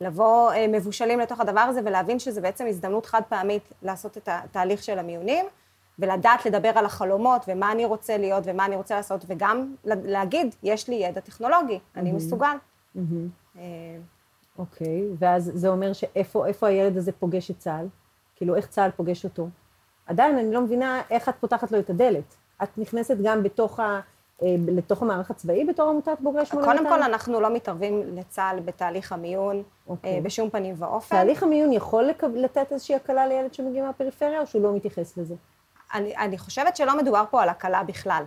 Speaker 9: לבוא אה, מבושלים לתוך הדבר הזה ולהבין שזה בעצם הזדמנות חד פעמית לעשות את התהליך של המיונים, ולדעת לדבר על החלומות ומה אני רוצה להיות ומה אני רוצה לעשות, וגם להגיד, יש לי ידע טכנולוגי, mm-hmm. אני מסוגל. Mm-hmm. אה,
Speaker 1: אוקיי, ואז זה אומר שאיפה הילד הזה פוגש את צה"ל? כאילו, איך צה"ל פוגש אותו? עדיין אני לא מבינה איך את פותחת לו את הדלת. את נכנסת גם בתוך ה... אה, לתוך המערך הצבאי בתור עמותת בוגרי 8200?
Speaker 9: קודם כל, אנחנו לא מתערבים לצה"ל בתהליך המיון okay. אה, אוקיי. בשום פנים ואופן.
Speaker 1: תהליך המיון יכול. לתת איזושהי הקלה לילד שמגיע מהפריפריה, או שהוא לא מתייחס לזה?
Speaker 9: אני, אני חושבת שלא מדובר פה על הקלה בכלל.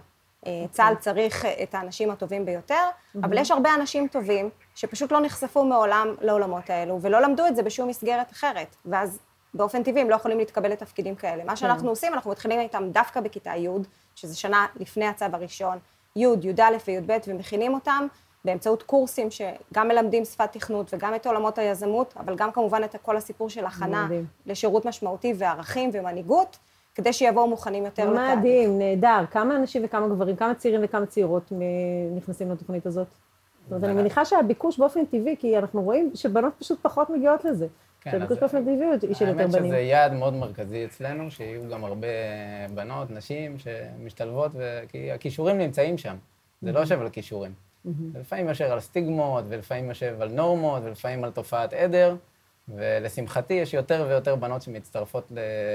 Speaker 9: אה, צה"ל צריך את האנשים הטובים ביותר, אבל יש הרבה אנשים טובים שפשוט לא נחשפו מעולם לעולמות האלו, ולא למדו את זה בשום מסגרת אחרת. ואז באופן טבעי הם לא יכולים להתקבל לתפקידים כאלה. מה שאנחנו עושים, אנחנו מתחילים איתם דווקא בכיתה י', שזה שנה לפני הצו הראשון, י', י"א וי"ב, ומכינים אותם באמצעות קורסים שגם מלמדים שפת תכנות וגם את עולמות היזמות, אבל גם כמובן את כל הסיפור של הכנה
Speaker 1: מדהים.
Speaker 9: לשירות משמעותי וערכים ומנהיגות, כדי שיבואו מוכנים יותר לתהליך.
Speaker 1: מדהים, נהדר. כמה אנשים וכמה גברים, כמה צעירים וכמה צעירות מ- נכנסים לתוכנית הזאת? זאת אומרת, אני מניחה שהביקוש באופן טבעי, כי אנחנו רואים שבנות פשוט פחות מגיעות לזה.
Speaker 8: כן,
Speaker 1: שהביקוש
Speaker 8: אז-
Speaker 1: באופן טבעי הוא של יותר
Speaker 8: האמת
Speaker 1: בנים.
Speaker 8: שזה יעד מאוד מרכזי אצלנו, שיהיו גם הרבה בנות, נשים שמשתלבות, כי הכישורים נמצאים שם. זה לא יושב על כישורים. זה לפעמים יושב על סטיגמות, ולפעמים יושב על נורמות, ולפעמים על תופעת עדר, ולשמחתי יש יותר ויותר בנות שמצטרפות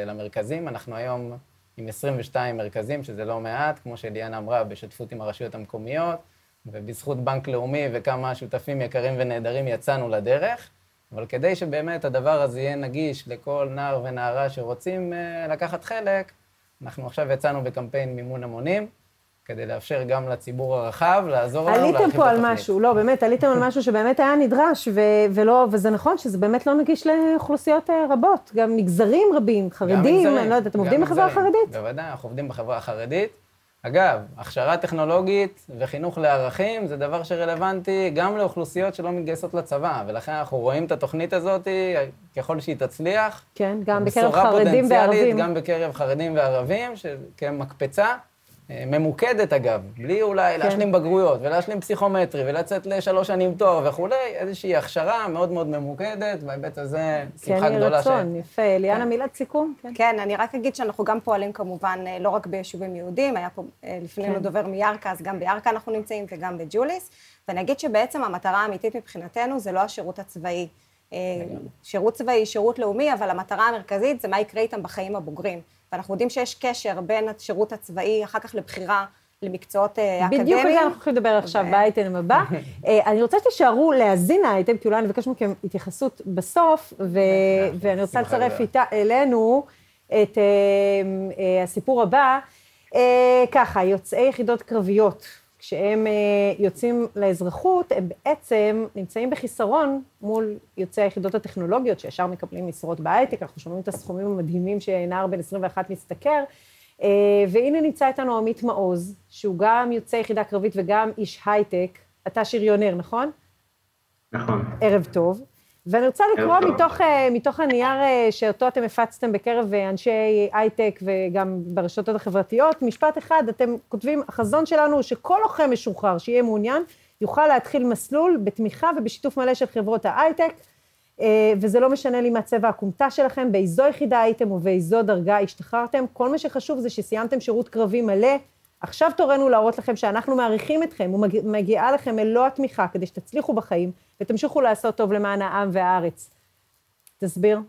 Speaker 8: למרכזים. אנחנו היום עם 22 מרכזים, שזה לא מעט, כמו שליאנה אמרה, בשותפות עם הרשויות המקומיות, ובזכות בנק לאומי וכמה שותפים יקרים ונהדרים יצאנו לדרך. אבל כדי שבאמת הדבר הזה יהיה נגיש לכל נער ונערה שרוצים uh, לקחת חלק, אנחנו עכשיו יצאנו בקמפיין מימון המונים, כדי לאפשר גם לציבור הרחב לעזור לנו להרחיב את
Speaker 1: עליתם
Speaker 8: התוכנית.
Speaker 1: פה על משהו, לא, באמת, עליתם על משהו שבאמת היה נדרש, ו- ולא, וזה נכון שזה באמת לא נגיש לאוכלוסיות אה, רבות, גם מגזרים רבים,
Speaker 8: גם
Speaker 1: חרדים,
Speaker 8: מגזרים,
Speaker 1: אני לא יודעת, אתם עובדים בחברה. החרדית?
Speaker 8: בוודאי, אנחנו עובדים בחברה החרדית. אגב, הכשרה טכנולוגית וחינוך לערכים זה דבר שרלוונטי גם לאוכלוסיות שלא מתגייסות לצבא, ולכן אנחנו רואים את התוכנית הזאת, ככל שהיא תצליח,
Speaker 1: כן, גם בקרב
Speaker 8: בשורה
Speaker 1: חרדים
Speaker 8: פוטנציאלית,
Speaker 1: וערבים.
Speaker 8: גם בקרב חרדים וערבים, שכמקפצה, אה, ממוקדת אגב, בלי אולי
Speaker 1: כן.
Speaker 8: להשלים בגרויות ולהשלים פסיכומטרי ולצאת לשלוש שנים תואר וכולי, איזושהי הכשרה מאוד מאוד ממוקדת, בהיבט הזה
Speaker 1: כן,
Speaker 8: שמחה
Speaker 1: יהי
Speaker 8: גדולה
Speaker 1: רצון, יפה. ליאנה,
Speaker 8: כן.
Speaker 1: מילת סיכום? כן.
Speaker 9: כן, אני רק אגיד שאנחנו גם פועלים כמובן אה, לא רק ביישובים יהודים, היה פה אה, לפנינו
Speaker 1: כן.
Speaker 9: דובר מירכא, אז גם בירכא אנחנו נמצאים וגם בג'וליס, ואני אגיד שבעצם המטרה האמיתית מבחינתנו זה לא השירות הצבאי. אה, שירות צבאי, שירות לאומי, אבל המטרה המרכזית זה מה יקרה איתם בחיים הבוגרים. ואנחנו יודעים שיש קשר בין השירות הצבאי, אחר כך לבחירה למקצועות אה, אקדמיים.
Speaker 1: בדיוק על זה אנחנו הולכים לדבר עכשיו באייטם הבא. אה, אני רוצה שתישארו להאזין לאייטם, כי אולי אני אבקש מכם התייחסות בסוף, ואני רוצה לצרף אלינו את אה, הסיפור הבא. ככה, יוצאי יחידות קרביות, כשהם אה, יוצאים לאזרחות, הם בעצם נמצאים בחיסרון מול יוצאי היחידות הטכנולוגיות, שישר מקבלים משרות בהייטק, אנחנו שומעים את הסכומים המדהימים שנער בן 21 משתכר. אה, והנה נמצא איתנו עמית מעוז, שהוא גם יוצא יחידה קרבית וגם איש הייטק. אתה שריונר, נכון?
Speaker 10: נכון.
Speaker 1: ערב טוב. ואני רוצה לקרוא
Speaker 10: טוב.
Speaker 1: מתוך, אה, מתוך הנייר אה, שאותו אתם הפצתם בקרב אנשי הייטק וגם ברשתות החברתיות. משפט אחד, אתם כותבים, החזון שלנו הוא שכל לוחם משוחרר שיהיה מעוניין, יוכל להתחיל מסלול בתמיכה ובשיתוף מלא של חברות ההייטק, אה, וזה לא משנה לי מה צבע הכומתה שלכם, באיזו יחידה הייתם ובאיזו דרגה השתחררתם. כל מה שחשוב זה שסיימתם שירות קרבי מלא. עכשיו תורנו להראות לכם שאנחנו מעריכים אתכם ומגיעה לכם מלוא התמיכה כדי שתצליחו בחיים ותמשיכו לעשות טוב למען העם והארץ. תסביר.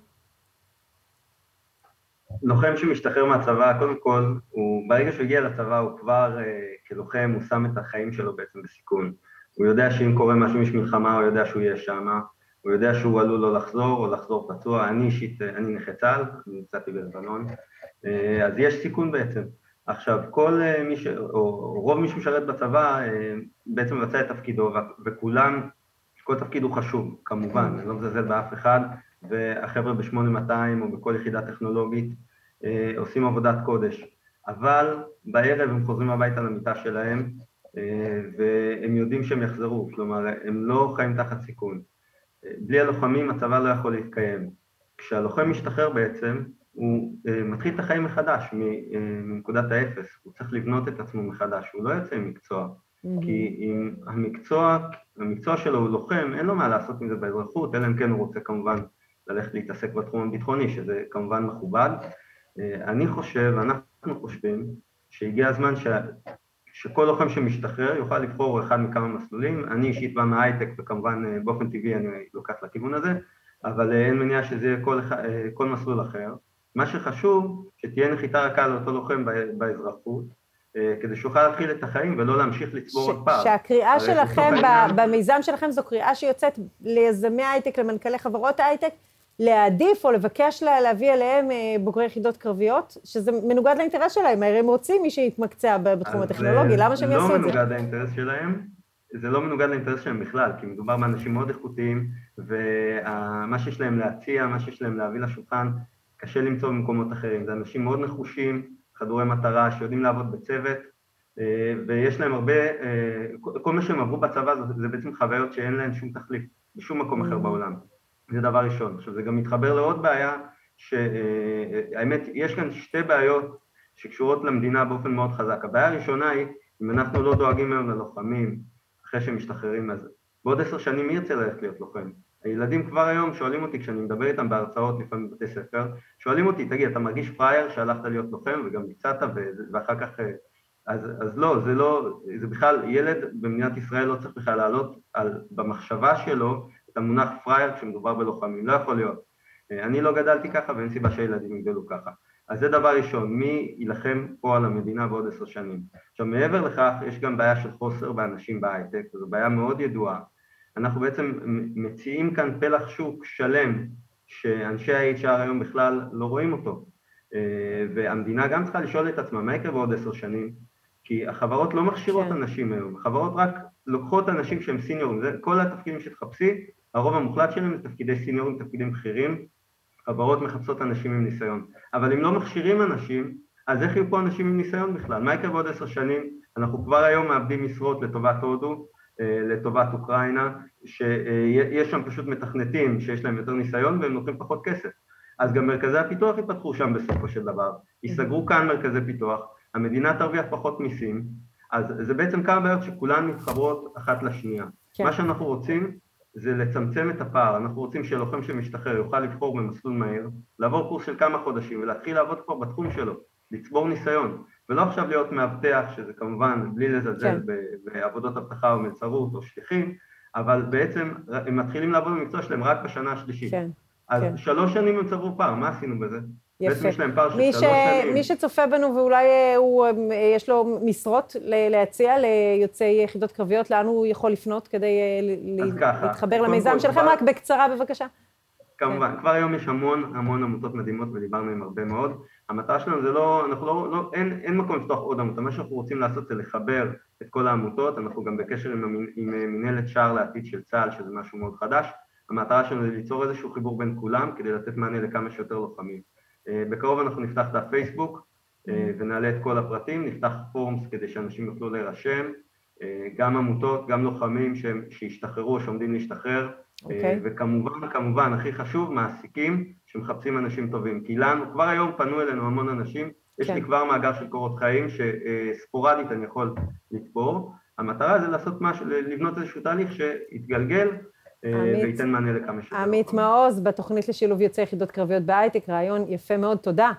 Speaker 10: לוחם שמשתחרר מהצבא, קודם כל, הוא, ברגע שהוא הגיע לצבא, הוא כבר אה, כלוחם, הוא שם את החיים שלו בעצם בסיכון. הוא יודע שאם קורה משהו, יש מלחמה, הוא יודע שהוא יהיה שם, הוא יודע שהוא עלול לא לחזור, או לחזור פצוע. אני אישית, אה, אני נכה צה"ל, אני נמצאתי בלבנון, אה, אז יש סיכון בעצם. עכשיו, כל אה, מי ש... או רוב מי שמשרת בצבא אה, בעצם מבצע את תפקידו, וכולם, כל תפקיד הוא חשוב, כמובן, אני לא מזלזל באף אחד, והחבר'ה ב-8200 או בכל יחידה טכנולוגית אה, עושים עבודת קודש. אבל בערב הם חוזרים הביתה למיטה שלהם, והם יודעים שהם יחזרו, כלומר, הם לא חיים תחת סיכון. בלי הלוחמים הצבא לא יכול להתקיים. כשהלוחם משתחרר בעצם, הוא אה, מתחיל את החיים מחדש, אה, מנקודת האפס, הוא צריך לבנות את עצמו מחדש, הוא לא יוצא עם מקצוע. כי אם המקצוע, המקצוע שלו הוא לוחם, אין לו מה לעשות עם זה באזרחות, אלא אם כן הוא רוצה כמובן ללכת להתעסק בתחום הביטחוני, שזה כמובן מכובד. אה, אני חושב, אנחנו חושבים, שהגיע הזמן ש... שכל לוחם שמשתחרר יוכל לבחור אחד מכמה מסלולים. אני אישית בא מההייטק, וכמובן באופן טבעי אני לוקח לכיוון הזה, אבל אין מניעה שזה יהיה כל, כל מסלול אחר. מה שחשוב, שתהיה נחיתה רכה לאותו לוחם באזרחות, אה, כדי שיוכל להתחיל את החיים ולא להמשיך לצבור עוד פער.
Speaker 1: שהקריאה שלכם במיזם שלכם זו קריאה שיוצאת ליזמי הייטק, למנכ"לי חברות הייטק, להעדיף או לבקש לה, להביא אליהם אה, בוגרי יחידות קרביות, שזה מנוגד לאינטרס שלהם, הרי הם רוצים מי שיתמקצע בתחום הטכנולוגי, למה שהם יעשו את זה?
Speaker 10: זה לא מנוגד לאינטרס שלהם, זה לא מנוגד לאינטרס שלהם בכלל, כי מדובר באנשים מאוד איכותיים, ומה שיש להם להציע, מה שיש להם להביא לשולחן, קשה למצוא במקומות אחרים. זה אנשים מאוד נחושים, חדורי מטרה, שיודעים לעבוד בצוות, אה, ויש להם הרבה, אה, כל מה שהם עברו בצבא זה, זה בעצם חוויות שאין להן שום תחליף בשום מקום אחר mm. בעולם. זה דבר ראשון. עכשיו זה גם מתחבר לעוד בעיה, שהאמת, אה, יש כאן שתי בעיות שקשורות למדינה באופן מאוד חזק. הבעיה הראשונה היא, אם אנחנו לא דואגים היום ללוחמים אחרי שהם משתחררים, אז בעוד עשר שנים מי ירצה ללכת להיות לוחם? הילדים כבר היום שואלים אותי, כשאני מדבר איתם בהרצאות לפעמים בבתי ספר, שואלים אותי, תגיד, אתה מרגיש פראייר שהלכת להיות לוחם וגם ביצעת ואחר כך... אז, אז לא, זה לא, זה בכלל, ילד במדינת ישראל לא צריך בכלל לעלות על, במחשבה שלו את המונח פראייר כשמדובר בלוחמים, לא יכול להיות. אני לא גדלתי ככה ואין סיבה שהילדים יגדלו ככה. אז זה דבר ראשון, מי יילחם פה על המדינה בעוד עשר שנים. עכשיו מעבר לכך יש גם בעיה של חוסר באנשים בהייטק, זו בעיה מאוד ידועה. אנחנו בעצם מציעים כאן פלח שוק שלם שאנשי ה-HR היום בכלל לא רואים אותו. אה, והמדינה גם צריכה לשאול את עצמה מה יקרה בעוד עשר שנים, כי החברות לא מכשירות כן. אנשים היום, החברות רק לוקחות אנשים שהם סיניורים, זה כל התפקידים שתחפשי, הרוב המוחלט שלהם זה תפקידי סיניורים, תפקידים בכירים, חברות מחפשות אנשים עם ניסיון, אבל אם לא מכשירים אנשים, אז איך יהיו פה אנשים עם ניסיון בכלל? מה יקרה בעוד עשר שנים? אנחנו כבר היום מאבדים משרות לטובת הודו, לטובת אוקראינה, שיש שם פשוט מתכנתים שיש להם יותר ניסיון והם נותנים פחות כסף. אז גם מרכזי הפיתוח ייפתחו שם בסופו של דבר, ייסגרו כאן מרכזי פיתוח, המדינה תרוויח פחות מיסים, אז זה בעצם כמה בעיות שכולן מתחברות אחת לשנייה. כן. מה שאנחנו רוצים זה לצמצם את הפער, אנחנו רוצים שלוחם שמשתחרר יוכל לבחור במסלול מהיר, לעבור קורס של כמה חודשים ולהתחיל לעבוד כבר בתחום שלו, לצבור ניסיון, ולא עכשיו להיות מאבטח, שזה כמובן בלי לזלזל כן. בעבודות אבטחה או מלצרות או שליחים, אבל בעצם הם מתחילים לעבוד במקצוע שלהם רק בשנה השלישית. כן. אז כן. שלוש שנים הם צברו פער, מה עשינו בזה?
Speaker 1: יפה. בעצם יש להם פער של שלוש ש... שנים. מי שצופה בנו ואולי אה, הוא, אה, יש לו משרות להציע ליוצאי יחידות קרביות, לאן הוא יכול לפנות כדי אה, להתחבר למיזם שלכם? רק בקצרה בבקשה.
Speaker 10: כמובן, כן. כבר היום יש המון המון עמותות מדהימות ודיברנו עם הרבה מאוד. המטרה שלנו זה לא, אנחנו לא, לא אין, אין מקום לפתוח עוד עמותה, מה שאנחנו רוצים לעשות זה לחבר את כל העמותות, אנחנו גם בקשר עם, עם מנהלת שער לעתיד של צה"ל, שזה משהו מאוד חדש. המטרה שלנו זה ליצור איזשהו חיבור בין כולם כדי לתת מענה לכמה שיותר לוחמים. אה, בקרוב אנחנו נפתח את הפייסבוק אה, ונעלה את כל הפרטים, נפתח פורמס כדי שאנשים יוכלו להירשם, אה, גם עמותות, גם לוחמים שהשתחררו או שעומדים להשתחרר, okay. אוקיי. וכמובן, כמובן, הכי חשוב, מעסיקים שמחפשים אנשים טובים. כי לנו, כבר היום פנו אלינו המון אנשים, יש כן. לי כבר מאגר של קורות חיים שספורדית אני יכול לתפור. המטרה זה לעשות משהו, לבנות איזשהו תהליך שיתגלגל אה, וייתן מענה לכמה שיותר.
Speaker 1: עמית מעוז, בתוכנית לשילוב יוצאי יחידות קרביות בהייטק, רעיון יפה מאוד, תודה.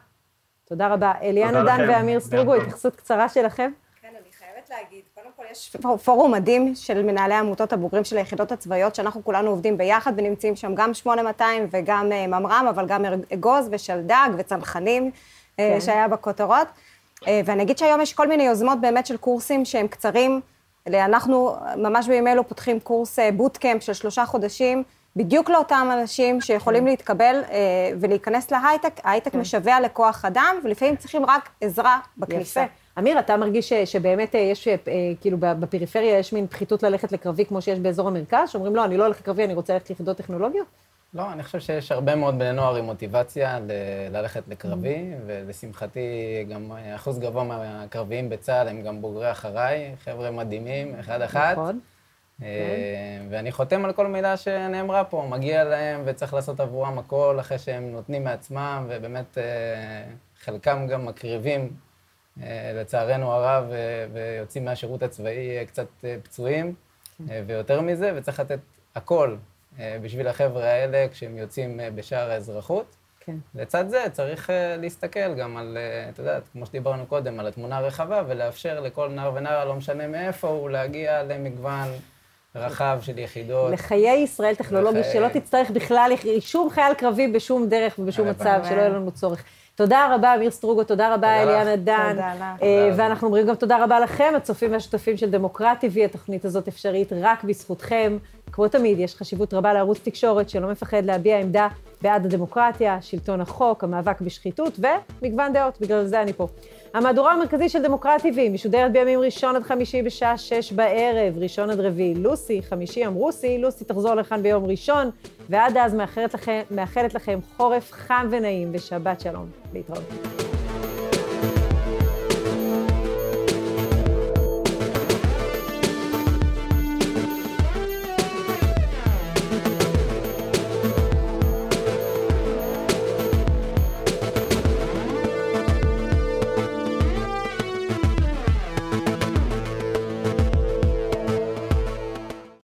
Speaker 1: תודה רבה. אליאנה דן ואמיר סטרוגו, התייחסות קצרה שלכם?
Speaker 9: כן, אני חייבת להגיד, יש פורום מדהים של מנהלי עמותות הבוגרים של היחידות הצבאיות, שאנחנו כולנו עובדים ביחד ונמצאים שם גם 8200 וגם אה, ממר"ם, אבל גם אגוז ושלדג וצנחנים, אה, כן. שהיה בכותרות. ואני אגיד שהיום יש כל מיני יוזמות באמת של קורסים שהם קצרים, אנחנו ממש בימים אלו פותחים קורס בוטקאמפ אה, של שלושה חודשים, בדיוק לאותם אנשים שיכולים כן. להתקבל אה, ולהיכנס להייטק, ההייטק כן. משווע לכוח אדם, ולפעמים צריכים רק עזרה בכניסה. יפה.
Speaker 1: אמיר, אתה מרגיש שבאמת אה, יש, כאילו בפריפריה יש מין פחיתות ללכת לקרבי כמו שיש באזור המרכז, שאומרים, לא, אני לא הולך לקרבי, אני רוצה ללכת ליחידות טכנולוגיות?
Speaker 8: לא, אני חושב שיש הרבה מאוד בני נוער עם מוטיבציה ל- ללכת לקרבי, mm-hmm. ולשמחתי גם אחוז גבוה מהקרביים בצה"ל הם גם בוגרי אחריי, חבר'ה מדהימים, אחד-אחד. נכון. אה, כן. ואני חותם על כל מילה שנאמרה פה, מגיע להם וצריך לעשות עבורם הכל אחרי שהם נותנים מעצמם, ובאמת אה, חלקם גם מקריבים, אה, לצערנו הרב, ויוצאים מהשירות הצבאי קצת פצועים, כן. ויותר מזה, וצריך לתת הכל אה, בשביל החבר'ה האלה כשהם יוצאים אה, בשער האזרחות. כן. לצד זה צריך אה, להסתכל גם על, את יודעת, כמו שדיברנו קודם, על התמונה הרחבה, ולאפשר לכל נער ונערה, לא משנה מאיפה הוא, להגיע למגוון רחב של יחידות.
Speaker 1: לחיי ישראל טכנולוגי, לחיי... שלא תצטרך בכלל שום חייל קרבי בשום דרך ובשום מצב, שלא יהיה לנו צורך. תודה רבה, אמיר סטרוגו, תודה רבה, אליאנה דן.
Speaker 9: תודה לך.
Speaker 1: אה, ואנחנו אומרים גם תודה רבה לכם, הצופים והשותפים של דמוקרט TV, התוכנית הזאת אפשרית רק בזכותכם. כמו תמיד, יש חשיבות רבה לערוץ תקשורת שלא מפחד להביע עמדה בעד הדמוקרטיה, שלטון החוק, המאבק בשחיתות ומגוון דעות, בגלל זה אני פה. המהדורה המרכזית של דמוקרט TV משודרת בימים ראשון עד חמישי בשעה שש בערב, ראשון עד רביעי לוסי, חמישי אמרוסי, לוסי תחזור לכאן ביום ראשון, ועד אז מאחלת לכם, מאחלת לכם חורף חם ונעים ושבת שלום. להתראות.